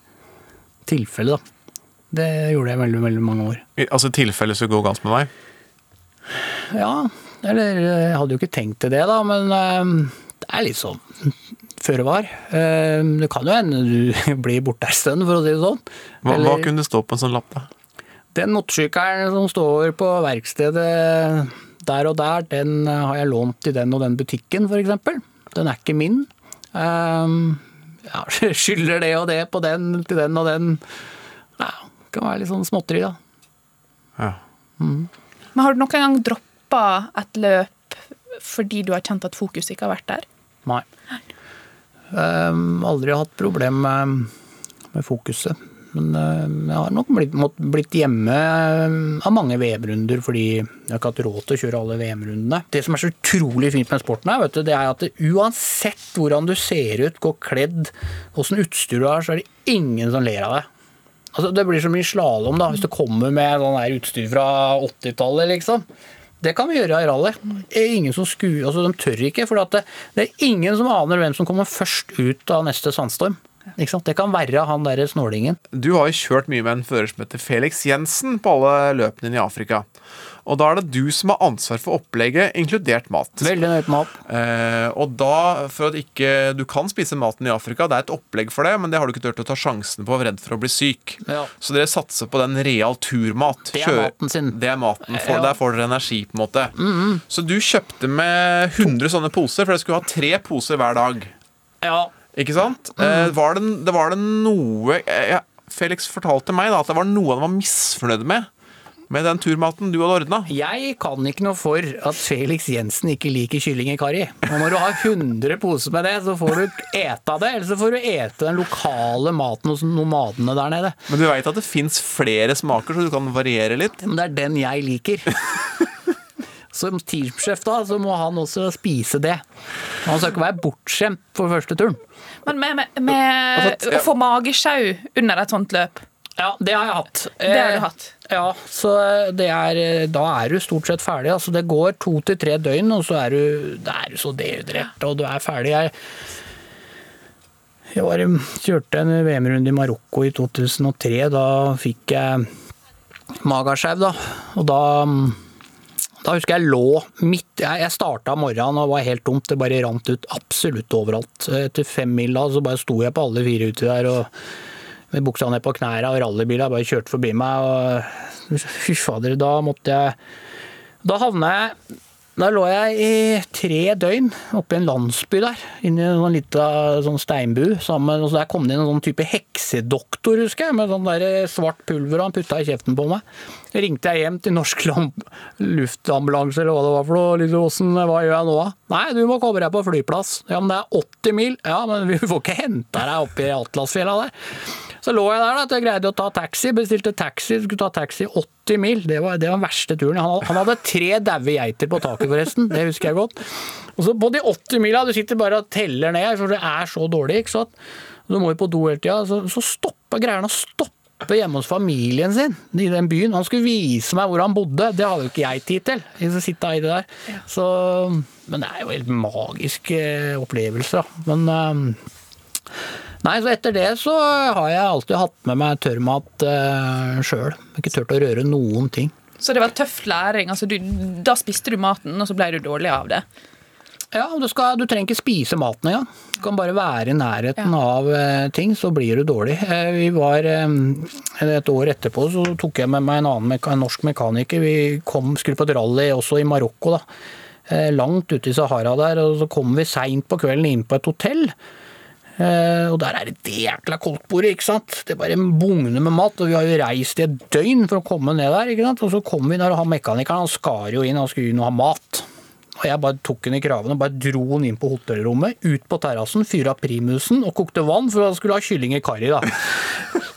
Tilfelle, da. Det gjorde jeg veldig, veldig mange år. Altså tilfelle skulle går galt med deg. Ja, eller jeg hadde jo ikke tenkt til det, da, men eh, det er litt sånn føre var. Eh, Det kan jo hende du blir borte ei stund, for å si det sånn. Hva, hva kunne det stå på en sånn lapp, da? Den motorsykkelen som står på verkstedet der og der, den har jeg lånt i den og den butikken, f.eks. Den er ikke min. Um, ja, skylder det og det på den til den og den. Ja, det kan være litt sånn småtteri, da. Ja. Mm. Men har du noen gang droppa et løp fordi du har kjent at fokuset ikke har vært der? Nei. Um, aldri hatt problem med, med fokuset. Men um, jeg har nok blitt, blitt hjemme um, av mange VM-runder fordi jeg har ikke hatt råd til å kjøre alle VM-rundene. Det som er så utrolig fint med sporten, her, du, det er at det, uansett hvordan du ser ut, går kledd, åssen utstyr du har, så er det ingen som ler av deg. Altså, det blir så mye slalåm, hvis du kommer med sånn utstyr fra 80-tallet, liksom. Det kan vi gjøre i rally. Ingen som sku, altså, de tør ikke, for det, det er ingen som aner hvem som kommer først ut av neste sandstorm. Ikke sant? Det kan være han derre snålingen. Du har jo kjørt mye med en fører som heter Felix Jensen på alle løpene dine i Afrika. Og da er det du som har ansvar for opplegget, inkludert mat. Veldig nøye mat. Eh, og da, for at ikke du kan spise maten i Afrika, det er et opplegg for det, men det har du ikke turt å ta sjansen på, redd for å bli syk. Ja. Så dere satser på den real turmat. Det er maten sin. Det er maten. For, Ja. Der får dere energi, på en måte. Mhm. Så du kjøpte med 100 sånne poser, for dere skulle ha tre poser hver dag. Ja. Ikke sant? Mm. var, det, det var det noe ja, Felix fortalte meg da at det var noe han var misfornøyd med med den turmaten du hadde ordna. Jeg kan ikke noe for at Felix Jensen ikke liker kylling i karri. Nå må du ha 100 poser med det, så får du ete av det. Eller så får du ete den lokale maten hos nomadene der nede. Men du veit at det fins flere smaker, så du kan variere litt? Men det er den jeg liker. Som teamsjef da, så må han også spise det. Han skal ikke være bortskjemt for første turen. Men med, med, med Altså, ja. å få magesjau under et sånt løp Ja, det har jeg hatt. Det har du hatt. Ja, så det er, da er du stort sett ferdig. Altså, det går to til tre døgn, og så er du, er du så dehydrert, og du er ferdig. Jeg, jeg var, kjørte en VM-runde i Marokko i 2003. Da fikk jeg magasjau, da. Og da da husker jeg lå midt Jeg, jeg starta morgenen og var helt tomt. Det bare rant ut absolutt overalt. Etter fem mil da, så bare sto jeg på alle fire uti der og med buksa ned på knærne og rallybiler bare kjørte forbi meg. og Fy fader, da måtte jeg Da havna jeg Da lå jeg i tre døgn oppe i en landsby der, inni en liten sånn steinbu. Sammen, og så Der kom det inn en sånn type heksedoktor, husker jeg, med sånn der svart pulver, og han putta i kjeften på meg. Så ringte jeg hjem til Norsk Luftambulanse eller hva det var for noe. Liksom, «Åssen- hva gjør jeg nå, da? Nei, du må komme deg på flyplass. Ja, men det er 80 mil. Ja, men vi får ikke henta deg oppe i Atlasfjella der. Så lå jeg der, da, at jeg greide å ta taxi. Bestilte taxi, skulle ta taxi 80 mil. Det var, det var den verste turen. Han, han hadde tre daue geiter på taket, forresten. Det husker jeg godt. Og så på de 80 mila, du sitter bare og teller ned, for det er så dårlig, ikke sant. Du må jo på do hele tida. Så, så stoppa greiene å stoppe hjemme hos familien sin i den byen. Han skulle vise meg hvor han bodde. Det hadde jo ikke jeg tid til. Jeg sitte i det der. Så, men det er jo helt magisk opplevelse, da. Men eh, Nei, så etter det så har jeg alltid hatt med meg tørrmat uh, sjøl. Ikke turt å røre noen ting. Så det var tøff læring. Altså, du, da spiste du maten, og så ble du dårlig av det. Ja, du, skal, du trenger ikke spise maten engang. Du kan bare være i nærheten av eh, ting, så blir du dårlig. Eh, vi var Et år etterpå så tok jeg med meg en annen meka- en norsk mekaniker. Vi kom, skulle på et rally også i Marokko, da. Langt ute i Sahara der. Og så kom vi seint på kvelden inn på et hotell. Eh, og der er det jækla koldtbordet, ikke sant. Det bare bugner med mat. Og vi har jo reist i et døgn for å komme ned der, ikke sant. Og så kom vi der, og han mekanikeren han skar jo inn, han skulle inn og ha mat. Og jeg bare tok henne i kravene og bare dro henne inn på hotellrommet, ut på terrassen, fyra primusen og kokte vann for han skulle ha kylling i karri, da.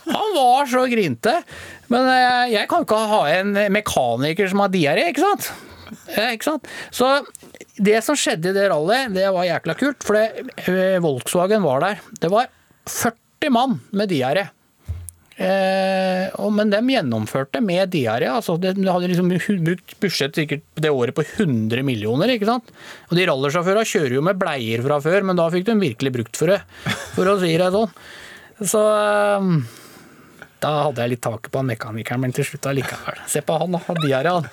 Han var så grinte. Men eh, jeg kan ikke ha en mekaniker som har diaré, ikke sant? Eh, Ikke sant? Så det som skjedde i det rallyet, det var jækla kult, for det, eh, Volkswagen var der. Det var 40 mann med diaré. Eh, men de gjennomførte med diaré. Altså de de hadde liksom brukt budsjett det året på 100 millioner. ikke sant? Og de rallersjåførene kjører jo med bleier fra før, men da fikk de virkelig brukt for det, for å si det sånn. Så eh, da hadde jeg litt taket på han mekanikeren, men til slutt allikevel. Se på han, da. Har diaré, han.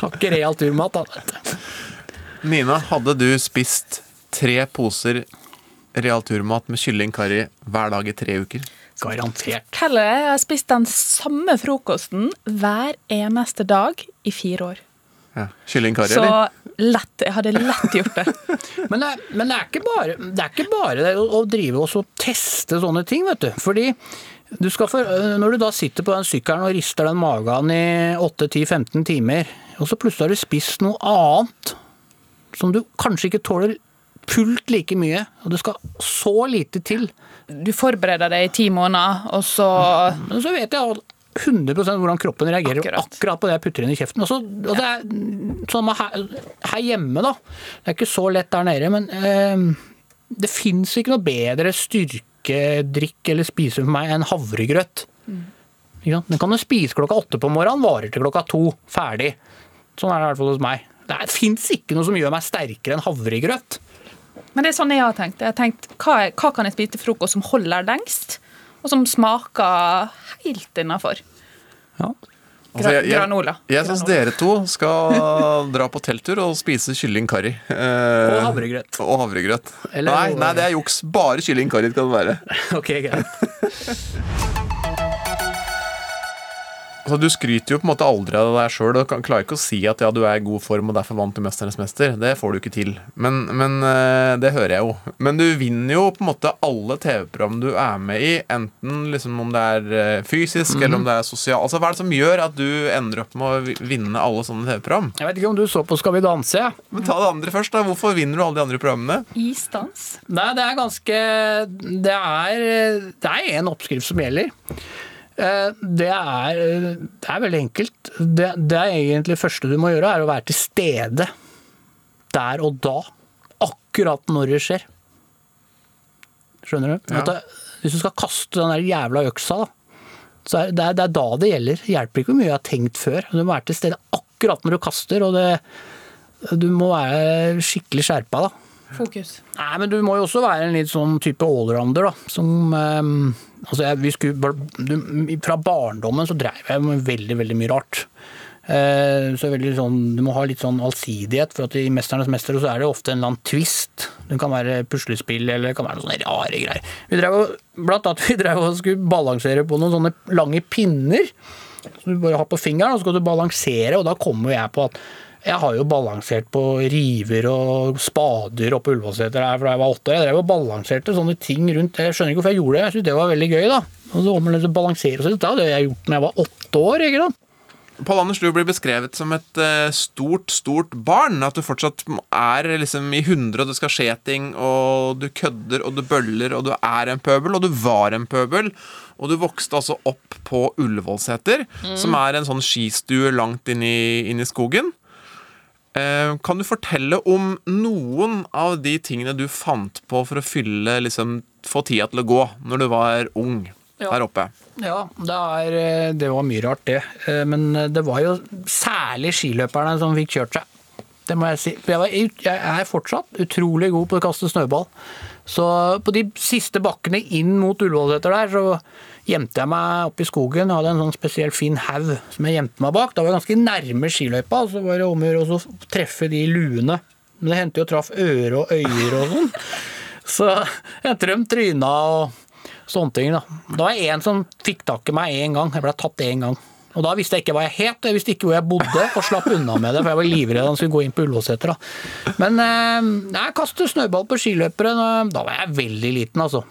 Har ikke real turmat, han. Nina, hadde du spist tre poser real turmat med kylling curry hver dag i tre uker? Garantert. Kalle, jeg har spist den samme frokosten hver eneste dag i fire år. Ja. Kylling curry, Så eller? lett. Jeg hadde lett gjort det. Men det, men det er ikke bare det, er ikke bare å drive og teste sånne ting, vet du. Fordi Du skal for, når du da sitter på den sykkelen og rister den magen i 8-10-15 timer, og så plutselig har du spist noe annet som du kanskje ikke tåler fullt like mye, og det skal så lite til. Du forbereder deg i ti måneder, og så Men så vet jeg 100% hvordan kroppen reagerer akkurat, på det jeg putter inn i kjeften. Og så, og det er sånn her, her hjemme, da. Det er ikke så lett der nede, men eh, det fins ikke noe bedre styrkedrikk eller spise for meg en havregrøt. Mm. Ja, Den kan du spise klokka åtte på morgenen, varer til klokka to. Ferdig. Sånn er det i hvert fall hos meg. Det fins ikke noe som gjør meg sterkere enn havregrøt. Men det er sånn jeg har tenkt. Jeg har tenkt hva, er- hva kan jeg spise til frokost som holder lengst, og som smaker helt innafor? Altså, jeg, jeg. Jeg syns dere to skal dra på telttur og spise kylling. Eh, Og havregrøt. Og havregrøt. Eller- nei, nei, det er juks. Bare kylling skal det være. Ok, greit. Altså, du skryter jo på en måte aldri av deg sjøl og klarer ikke å si at ja, du er i god form og derfor vant du 'Mesternes mester'. Det får du ikke til. Men, men eh, Det hører jeg jo. Men du vinner jo på en måte alle TV-program du er med i, enten liksom om det er fysisk fysisk -hmm. eller om det er sosial. Altså, Hva er det som gjør at du ender opp med å vinne alle sånne TV-program? Jeg vet ikke om du så på Skal vi danse? Men Ta det andre først. da Hvorfor vinner du alle de andre programmene? Isdans? Nei, det er ganske Det er, det er en oppskrift som gjelder. Eh, Det er, det er veldig enkelt. Det, det er egentlig første du må gjøre, er å være til stede der og da. Akkurat når det skjer. Skjønner du? Ja. At det, hvis du skal kaste den der jævla øksa, da, så er det, det er da det gjelder. Det hjelper ikke hvor mye jeg har tenkt før. Du må være til stede akkurat når du kaster, og det, du må være skikkelig skjerpa, da. Fokus. Nei, men du må jo også være en litt sånn type allrounder, da. Som ehm, Altså, jeg, skulle, fra barndommen så dreiv jeg med veldig, veldig mye rart. Eh, så sånn, Du må ha litt sånn allsidighet, for at i 'Mesternes mester' så er det ofte en eller annen twist. Det kan være puslespill eller det kan være noen sånne rare greier. Vi drev, og- blant annet vi drev og skulle balansere på noen sånne lange pinner. Som du bare har på fingeren, og så skal du balansere, og da kommer jeg på at jeg har jo balansert på river og spader oppe på Ullevålseter her fra jeg var åtte år. Jeg drev og balanserte sånne ting rundt. Jeg skjønner ikke hvorfor jeg gjorde det, jeg syntes det var veldig gøy, da. Og så om balansere og sånn, det hadde jeg gjort da jeg var åtte år, ikke sant. Pål Anders, du blir beskrevet som et eh, stort, stort barn. At du fortsatt er liksom i hundre, og det skal skje ting, og du kødder, og du bøller, og du er en pøbel, og du var en pøbel. Og du vokste altså opp på Ullevålseter, Mm. som er en sånn skistue langt inn i, inn i skogen. Eh, kan du fortelle om noen av de tingene du fant på for å fylle liksom, få tida til å gå når du var ung Ja. her oppe? Ja, det, er, eh, det var mye rart, det. Eh, Men det var jo særlig skiløperne som fikk kjørt seg. Det må jeg si. Jeg, var, jeg er fortsatt utrolig god på å kaste snøball. Så på de siste bakkene inn mot Ullevålseter der, så gjemte jeg meg oppe i skogen. Jeg hadde en sånn spesiell fin haug som jeg gjemte meg bak. Da var jeg ganske nærme skiløypa, så var det om å gjøre å så treffe de luene. Men det hendte jo traff øre og øyer og sånn. Så jeg de tryna og sånne ting. Da Det var en som fikk tak i meg én gang. Jeg ble tatt én gang. Og da visste jeg ikke hva jeg het, jeg visste ikke hvor jeg bodde, og slapp unna med det, for jeg var livredd han skulle gå inn på Ullåseter. da. Men eh, jeg kastet snøball på skiløpere, da- da var jeg veldig liten, altså.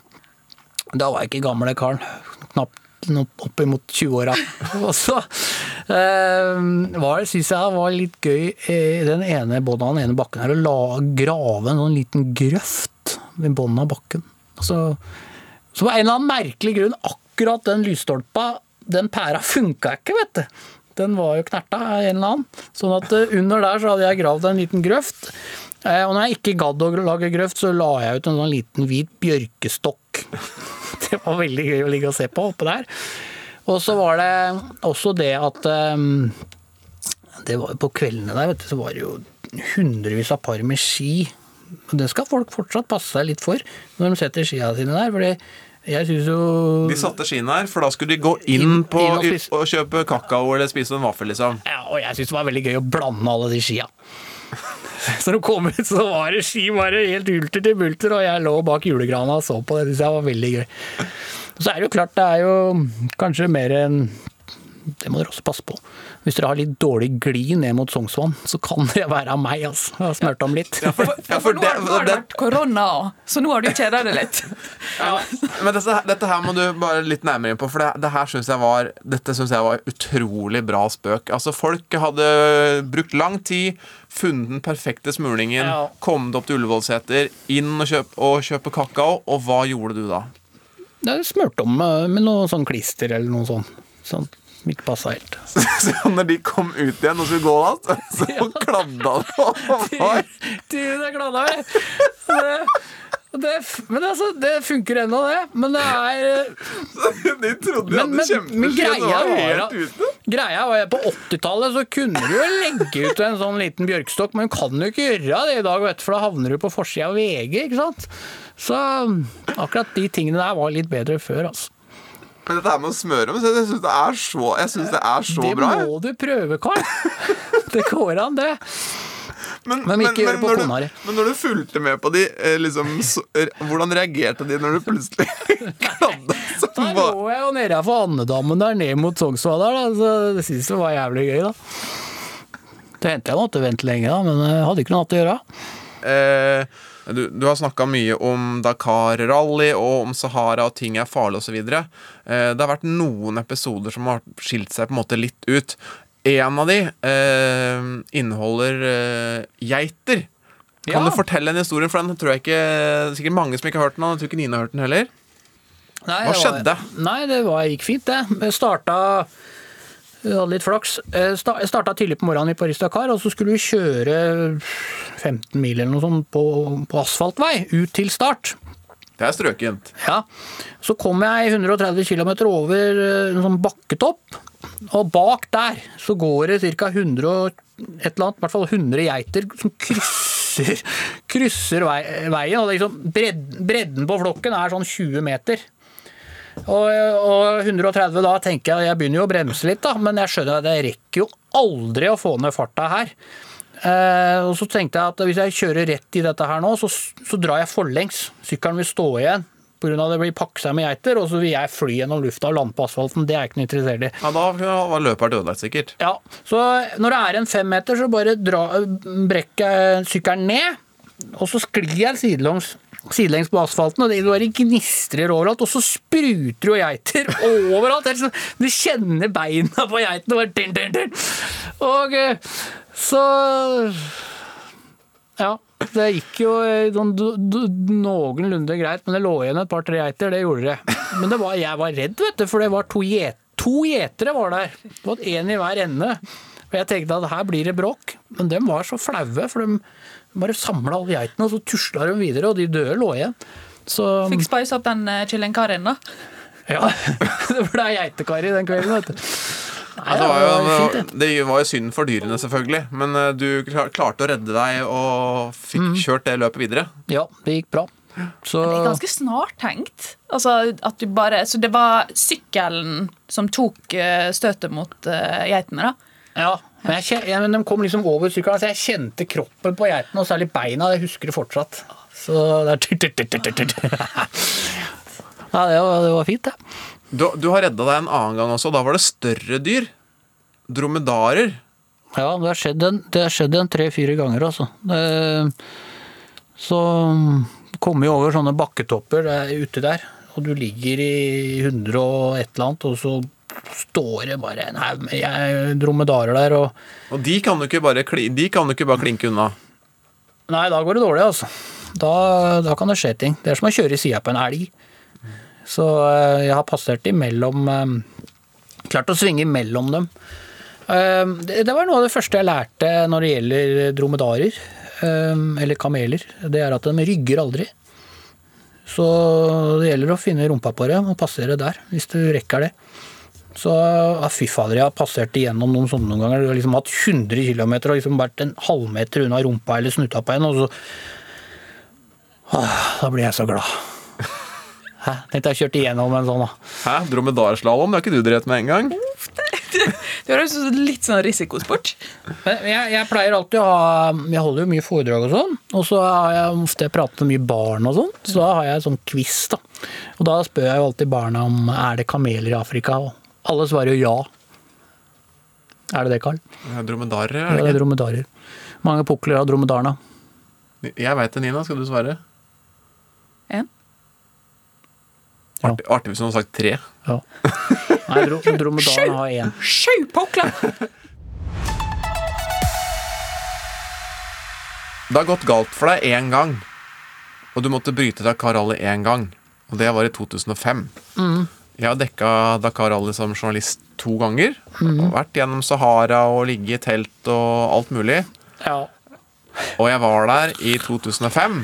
Da var jeg ikke gamle karen. Knapt noe oppimot 20-åra. Og så eh, var det, syns jeg var litt gøy i den ene båten, den ene bakken her, å la, grave en liten grøft ved bunnen av bakken. Så, så på en eller annen merkelig grunn, akkurat den lysstolpa, den pæra funka ikke, vet du. Den var jo knerta av en eller annen. Sånn at eh, under der så hadde jeg gravd en liten grøft. Eh, Og når jeg ikke gadd å lage grøft, så la jeg ut en sånn liten hvit bjørkestokk. Det var veldig gøy å ligge og se på oppe der. Og så var det også det at eh, det var På kveldene der vet du, så var det jo hundrevis av par med ski. Og det skal folk fortsatt passe seg litt for når de setter skia sine der. fordi jeg synes jo De satte skiene her, for da skulle de gå inn, på inn og og, kjøpe kakao eller spise en vaffel, liksom. Ja, og jeg syns det var veldig gøy å blande alle de skia. Så når de kom ut, så var det ski bare helt ulter til bulter, og jeg lå bak julegrana og så på det. Det jeg var veldig gøy. Så er det jo klart, det er jo kanskje mer enn det må dere også passe på. Hvis dere har litt dårlig gli ned mot Sognsvann, så kan det være av meg, altså. Jeg har smurt om litt. Ja, for, ja, for det, har nå har det vært korona òg, så nå har du kjeda deg litt. men dette, dette her må du bare litt nærmere inn på, for det, det her synes jeg var Dette syns jeg var utrolig bra spøk. Altså, folk hadde brukt lang tid, funnet den perfekte smulingen, Ja. kommet opp til Ullevålseter, inn og kjøpe, og kjøpe kakao, og hva gjorde du da? Det smurte om eh, med noe sånn klister eller noe sånt. Sånn som ikke passa helt. Så når de kom ut igjen og skulle gå da, så, ja. kladda det over? det kladda vi. Det, men altså, det funker ennå, det. Men det er De trodde de Men, hadde og greia var var helt ute. Greia var at På 80-tallet så kunne du jo legge ut en sånn liten bjørkstokk, men du kan jo ikke gjøre det i dag, vet du, for da havner du på forsida av VG. ikke sant? Så akkurat de tingene der var litt bedre før. altså. Men dette her med å smøre om, så jeg syns det er så, jeg synes det er så det bra. Det må du prøve, Karl. Det går an, det. Men, Men men på når du, men når du fulgte med på de, eh, liksom, så, eh, hvordan reagerte de når du plutselig kladda Da lå jeg jo nede for andedammen der ned mot Sognsvann der, da, så det syns jeg var jævlig gøy, da. Det hendte jeg måtte vente lenge, da, men jeg hadde ikke noe annet å gjøre. eh, du, du har snakka mye om Dakar Rally og om Sahara og ting er farlig osv. Eh, det har vært noen episoder som har skilt seg på en måte litt ut. En av de eh, inneholder eh, geiter. Kan Ja. du fortelle en historie? For den tror jeg ikke er Sikkert mange som ikke har hørt den. Jeg tror ikke Nina har hørt den heller. Nei, Hva det var- skjedde? Nei, det var, gikk fint, det. Jeg starta jeg hadde litt flaks. Jeg starta tidlig på morgenen i Paris-Dakar, og så skulle vi kjøre 15 mil eller noe sånt på, på asfaltvei ut til start. Det er strøkent. Ja. Så kom jeg 130 km over eh, en sånn bakketopp, og bak der så går det ca. 100 og et eller annet, i hvert fall 100 geiter som krysser, krysser vei, veien. og liksom bredden, Bredden på flokken er sånn 20 meter. Og, og 130 da tenker jeg jeg begynner jo å bremse litt, da, men jeg skjønner at jeg rekker jo aldri å få ned farta her. Eh, og så tenkte jeg at hvis jeg kjører rett i dette her nå, så, så drar jeg forlengs. Sykkelen vil stå igjen pga. det blir pakket seg med geiter, og så vil jeg fly gjennom lufta og lande på asfalten. Det er jeg ikke noe interessert i. Ja, Da var løperen ødelagt, sikkert. Ja, Så når det er en fem meter, så bare dra, brekker jeg sykkelen ned, og så sklir jeg sidelengs, sidelengs på asfalten, og det bare gnistrer overalt, og så spruter jo geiter overalt. Er sånn- Du kjenner beina på geitene. bare din, din, din. Og eh, så Ja. Det gikk jo eh, sånn noenlunde greit, men det lå igjen et par-tre geiter. Det gjorde det. Men det var, jeg var redd, vet du, for det var to gjetere. To gjetere var der. Det var én i hver ende. Og jeg tenkte at her blir det bråk. Men de var så flaue, for de bare samla alle geitene, og så tusla de videre, og de døde lå igjen. Så Fikk spice opp den uh, kyllingkarien, da. ja, det ble geitekar i den kvelden, vet du. Nei, det, var jo, fint, det var jo synd for dyrene, selvfølgelig. Men eh, du klarte å redde deg og fikk Mm. kjørt det løpet videre. Ja, det gikk bra. Så Det er ganske snart tenkt. Altså, at du bare, så det var sykkelen som tok eh, støtet mot eh, geitene, da? Ja, men, jeg, kjen- de kom liksom over sykkelen, så jeg kjente kroppen på geitene, og særlig beina. Jeg husker det fortsatt. Så det er Ja, det var, det var fint, det. Du, du har redda deg en annen gang også. Da var det større dyr. Dromedarer. Ja, det har skjedd en, det har skjedd en tre-fire ganger, altså. Det, så kommer jo over sånne bakketopper der, ute der, og du ligger i 100 og et eller annet, og så står det bare en haug med dromedarer der, og Og de kan bare, de kan du ikke bare klinke unna. Nei, da går det dårlig, altså. Da, da kan det skje ting. Det er som å kjøre i sida på en elg. Så eh, jeg har passert imellom eh, Klart å svinge imellom dem. Eh, Det, det var noe av det første jeg lærte når det gjelder dromedarer, eller kameler. Det er at de rygger aldri. Så det gjelder å finne rumpa på dem og passere der, hvis du rekker det. Så fy fader, jeg har passert igjennom noen sånne noen ganger. Du har liksom hatt 100 km og liksom vært en halvmeter unna rumpa eller snuta på en, og så Åh, Da blir jeg så glad. Hæ? Tenkte jeg kjørte igjennom en sånn, da. Hæ? Dromedarslalåm? Det har ikke du drevet med engang? Det høres ut som litt sånn risikosport. Men jeg, jeg pleier alltid å ha Jeg holder jo mye foredrag og sånn, og så har jeg ofte pratet med mye barn og sånn, så da har jeg sånn quiz, da. Og da spør jeg jo alltid barna om er det kameler i Afrika, og alle svarer jo ja. Er det det, Carl? Dromedarer, er det ikke? dromedarer. Mange pukler av dromedarene. Jeg veit det, Nina. Skal du svare? En. Artig, artig hvis hun hadde sagt tre. Ja. Nei, dro dromedarene har én. Sju pukler! Det har gått galt for deg én gang, og du måtte bryte deg av karallet én gang. Og det var i 2005. Mm. Jeg har dekka Dakar Rally som journalist to ganger. Mm. Vært gjennom Sahara og ligget i telt og alt mulig. Ja. Og jeg var der i 2005.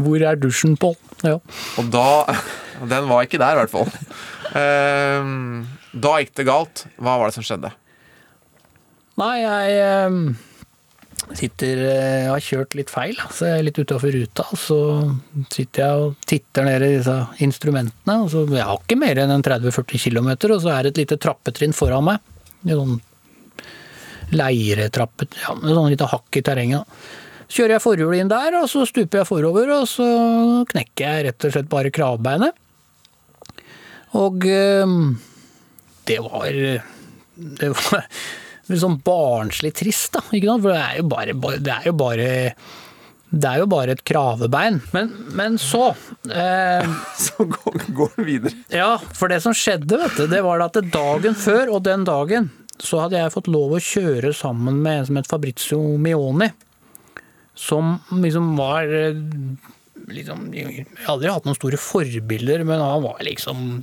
Hvor er dusjen, Pål? Ja. Og da Den var ikke der, i hvert fall. Ehm, da gikk det galt. Hva var det som skjedde? Nei, jeg eh, sitter eh, Jeg har kjørt litt feil, så jeg er litt utafor ruta. Så sitter jeg og titter ned i disse instrumentene. Og så, jeg har ikke mer enn en 30-40 km, og så er det et lite trappetrinn foran meg. En sånn leiretrappe, ja, med sånn lite hakk i terrenget. Så kjører jeg forhjulet inn der, og så stuper jeg forover, og så knekker jeg rett og slett bare kravbeinet. Og eh, det var Det var litt sånn barnslig trist, da. Ikke sant? For det er jo bare, det er jo bare det er jo bare et kravebein. Men, men så eh, Så går, vi den videre. Ja, for det som skjedde, vet du, det var at dagen før og den dagen så hadde jeg fått lov å kjøre sammen med en som het Fabrizio Mioni. Som liksom var eh, liksom, Jeg har aldri hatt noen store forbilder, men han var liksom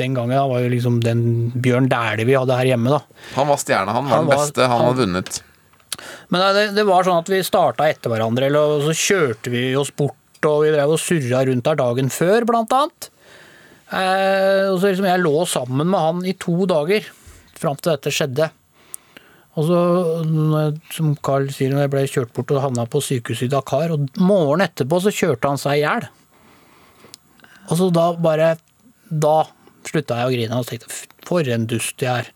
Den gangen han var jo liksom den Bjørn Dæhlie vi hadde her hjemme, da. Han var stjerna, han var Han den var- beste. Han han- hadde vunnet. Men det, det var sånn at vi starta etter hverandre, eller, og så kjørte vi oss bort, og vi drev og surra rundt der dagen før, blant annet. Eh, og så liksom jeg lå sammen med han i to dager, fram til dette skjedde. Og så, som Carl sier, når jeg ble kjørt bort og havna på sykehuset i Dakar, og morgenen etterpå så kjørte han seg i hjel. Og så da bare Da slutta jeg å grine og tenkte for en dust jeg er.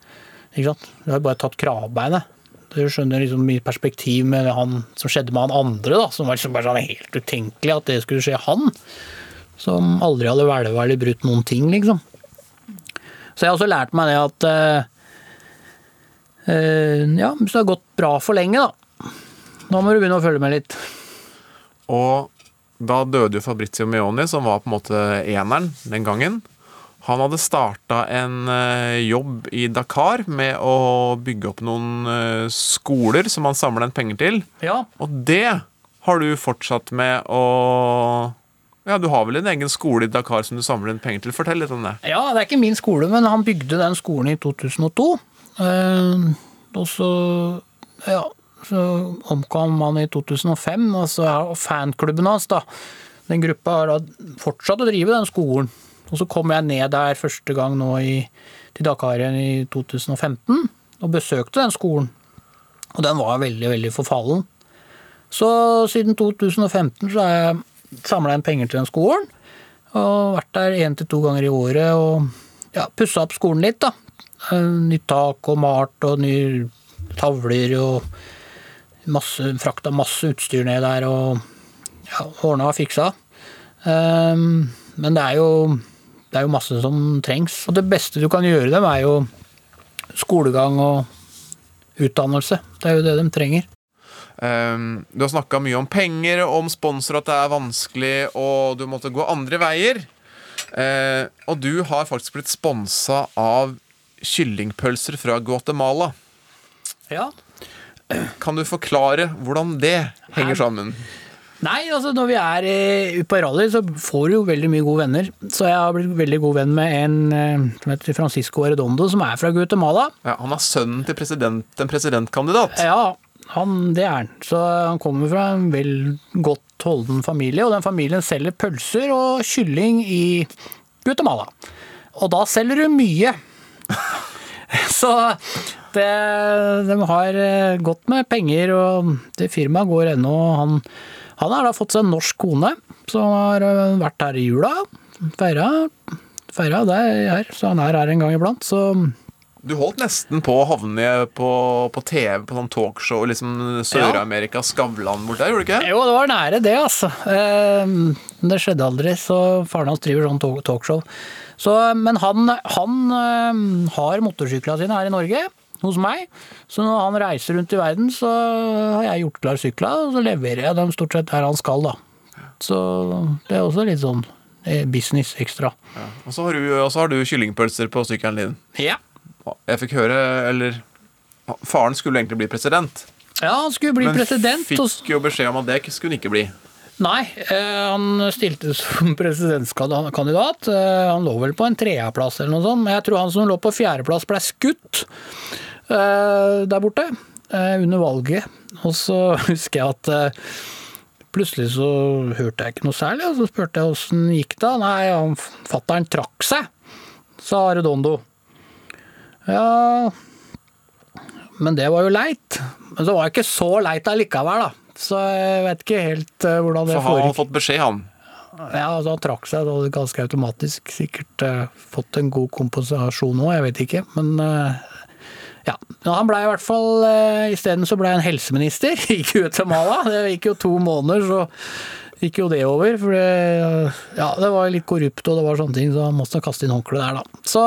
Ikke sant? Du har bare tatt kravbeinet. Du skjønner liksom i perspektiv med han som skjedde med han andre, da, som var liksom bare sånn helt utenkelig at det skulle skje han. Som aldri hadde hvelva eller brutt noen ting, liksom. Så jeg har også lært meg det at eh, Ja, hvis det har gått bra for lenge, da. Nå må du begynne å følge med litt. Og da døde jo Fabrizio Meoni, som var på en måte eneren den gangen. Han hadde starta en eh, jobb i Dakar med å bygge opp noen eh, skoler som han samla inn penger til. Ja. Og det har du fortsatt med å Ja, du har vel en egen skole i Dakar som du samler inn penger til. Fortell litt om det. Ja, det er ikke min skole, men han bygde den skolen i 2002. Eh, og så ja, så omkom han i 2005, og så er fanklubben hans, da. Den gruppa har da fortsatt å drive den skolen. Og så kom jeg ned der første gang nå i, til Dakar igjen i 2015 og besøkte den skolen. Og den var veldig, veldig forfallen. Så siden 2015 så har jeg samla inn penger til den skolen. Og vært der én til to ganger i året og ja, pussa opp skolen litt, da. Nytt tak og malt og nye tavler og masse, frakta masse utstyr ned der og ja, ordna og fiksa. Um, men det er, jo, det er jo masse som trengs. Og det beste du kan gjøre dem, er jo skolegang og utdannelse. Det er jo det de trenger. Um, du har snakka mye om penger og om sponsor, at det er vanskelig, og du måtte gå andre veier. Uh, og du har faktisk blitt sponsa av kyllingpølser fra Guatemala. Ja. Kan du forklare hvordan det henger sammen? Nei, altså når vi er eh, ute på rally, så får du jo veldig mye gode venner. Så jeg har blitt veldig god venn med en eh, som heter Francisco Arredondo, som er fra Guatemala. Ja, han er sønnen til president, en presidentkandidat. Ja, han, det er han. Så han kommer fra en vel godt holden familie, og den familien selger pølser og kylling i Guatemala. Og da selger du mye. Så det, de har eh, godt med penger, og det firmaet går ennå. Han, han har da fått seg en norsk kone, som har eh, vært her i jula. Feira, feira det er her, så han er her en gang iblant. Så Du holdt nesten på å havne på, på TV, på sånn talkshow, liksom Sør-Amerika, Skavlan bort der, gjorde du ikke? Jo, det var nære det, altså. Men Det skjedde aldri, så faren hans driver sånn talkshow. Så, men han, han eh, har motorsyklene sine her i Norge, hos meg. Så når han reiser rundt i verden, så har jeg gjort klar sykla, og så leverer jeg dem stort sett der han skal, da. Så det er også litt sånn eh, business ekstra. Og så har du, og så har du kyllingpølser på sykkelen din. Ja. Jeg fikk høre, eller Faren skulle egentlig bli president. Ja, han skulle bli men president. Men fikk jo beskjed om at det skulle han ikke bli. Nei, eh, han stilte som presidentkandidat. Eh, han lå vel på en tredjeplass eller noe sånt, men jeg tror han som lå på fjerdeplass ble skutt der borte eh, under valget. Og så husker jeg at eh, plutselig så hørte jeg ikke noe særlig, og så spurte jeg åssen gikk det. Nei, han fatter'n trakk seg, sa Redondo. Ja, men det var jo leit. Men det var ikke så leit allikevel, da. Så jeg vet ikke helt eh, hvordan det foregikk. Så har han fått beskjed, han. Ja, altså han trakk seg ganske automatisk. Sikkert eh, fått en god kompensasjon òg, jeg vet ikke. Men eh, ja. Han blei i hvert fall uh, Isteden så blei han helseminister i Guatemala. Det gikk jo to måneder, så gikk jo det over. For det, ja, det var litt korrupt og det var sånne ting, så han måtte kaste inn håndkleet der, da. Så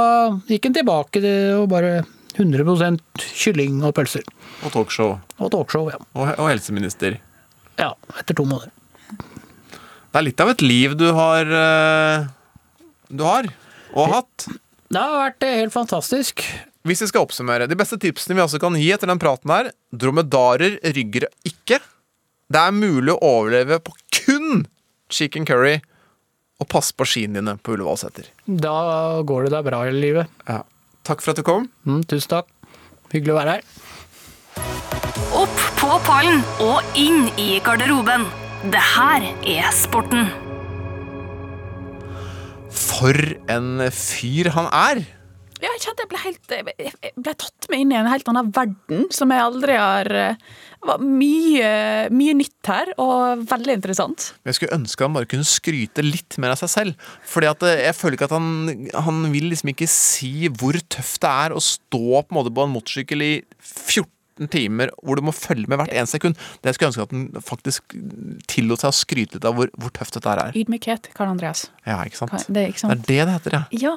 gikk han tilbake til å bare 100% kylling og pølser. Og talkshow. Og talkshow, ja. Og, og helseminister. Ja, etter to måneder. Det er litt av et liv du har eh, Du har. Og har hatt. Det har vært eh, helt fantastisk. Hvis vi skal oppsummere, De beste tipsene vi også kan gi etter den praten her Dromedarer rygger ikke. Det er mulig å overleve på kun chicken curry. Og pass på skiene dine på Ullevålseter. Da går det deg bra i livet. Ja. Takk for at du kom. Mm, tusen takk. Hyggelig å være her. Opp på pallen og inn i garderoben. Det her er sporten. For en fyr han er! Ja, jeg kjente jeg ble helt Jeg ble tatt med inn i en helt annen verden som jeg aldri har Det var mye, mye nytt her, og veldig interessant. Jeg skulle ønske han bare kunne skryte litt mer av seg selv. Fordi at eh, jeg føler ikke at han Han vil liksom ikke si hvor tøft det er å stå på en måte på en motorsykkel i 14 timer hvor du må følge med hvert eneste sekund. Det jeg skulle ønske at han faktisk tillot seg å skryte litt av hvor, hvor tøft dette er. Ydmykhet, Karl Andreas. Ja, ikke sant? Det er ikke Det er det det heter, ja. Ja.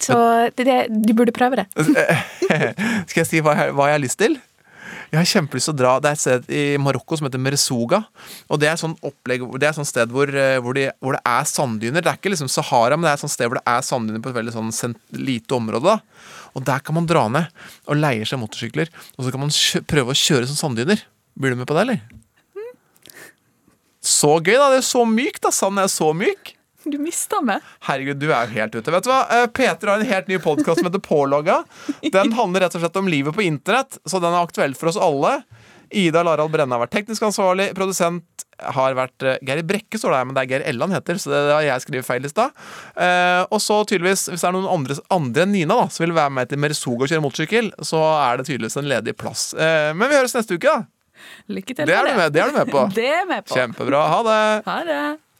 Så det, det, du burde prøve det. Skal jeg si hva jeg, hva jeg har lyst til? Jeg har kjempelyst til å dra Det er et sted i Marokko som heter Meresuga. Og det er et opplegg Det er sånn sted hvor, eh, hvor, de, hvor det er sanddyner. Det er ikke liksom Sahara, men det er et sånt sted hvor det er sanddyner på et veldig sånn lite område. da Og der kan man dra ned og leie seg motorsykler. Og så kan man prøve å kjøre som sanddyner. Blir du med på det, eller? Så gøy, da! Det er så mykt, da! Sanden er så myk. Du mista meg. Herregud, du er jo helt ute. Vet du hva? Eh, Peter har en helt ny podkast som heter Pålogga. Den handler rett og slett om livet på internett, så den er aktuell for oss alle. Ida Larald Brenne har vært teknisk ansvarlig. Produsent har vært uh, Geir Brekke, står det her, men det er Geir Elland heter, så det har jeg skrevet feil i stad. Eh, og så tydeligvis, hvis det er noen andre, andre enn Nina da, som vil være med til Mersuga og kjøre motorsykkel, så er det tydeligvis en ledig plass. Eh, men vi høres neste uke, da. Lykke til Det er med du med, det er du med på. Det er med på. Kjempebra. Ha det. Ha det.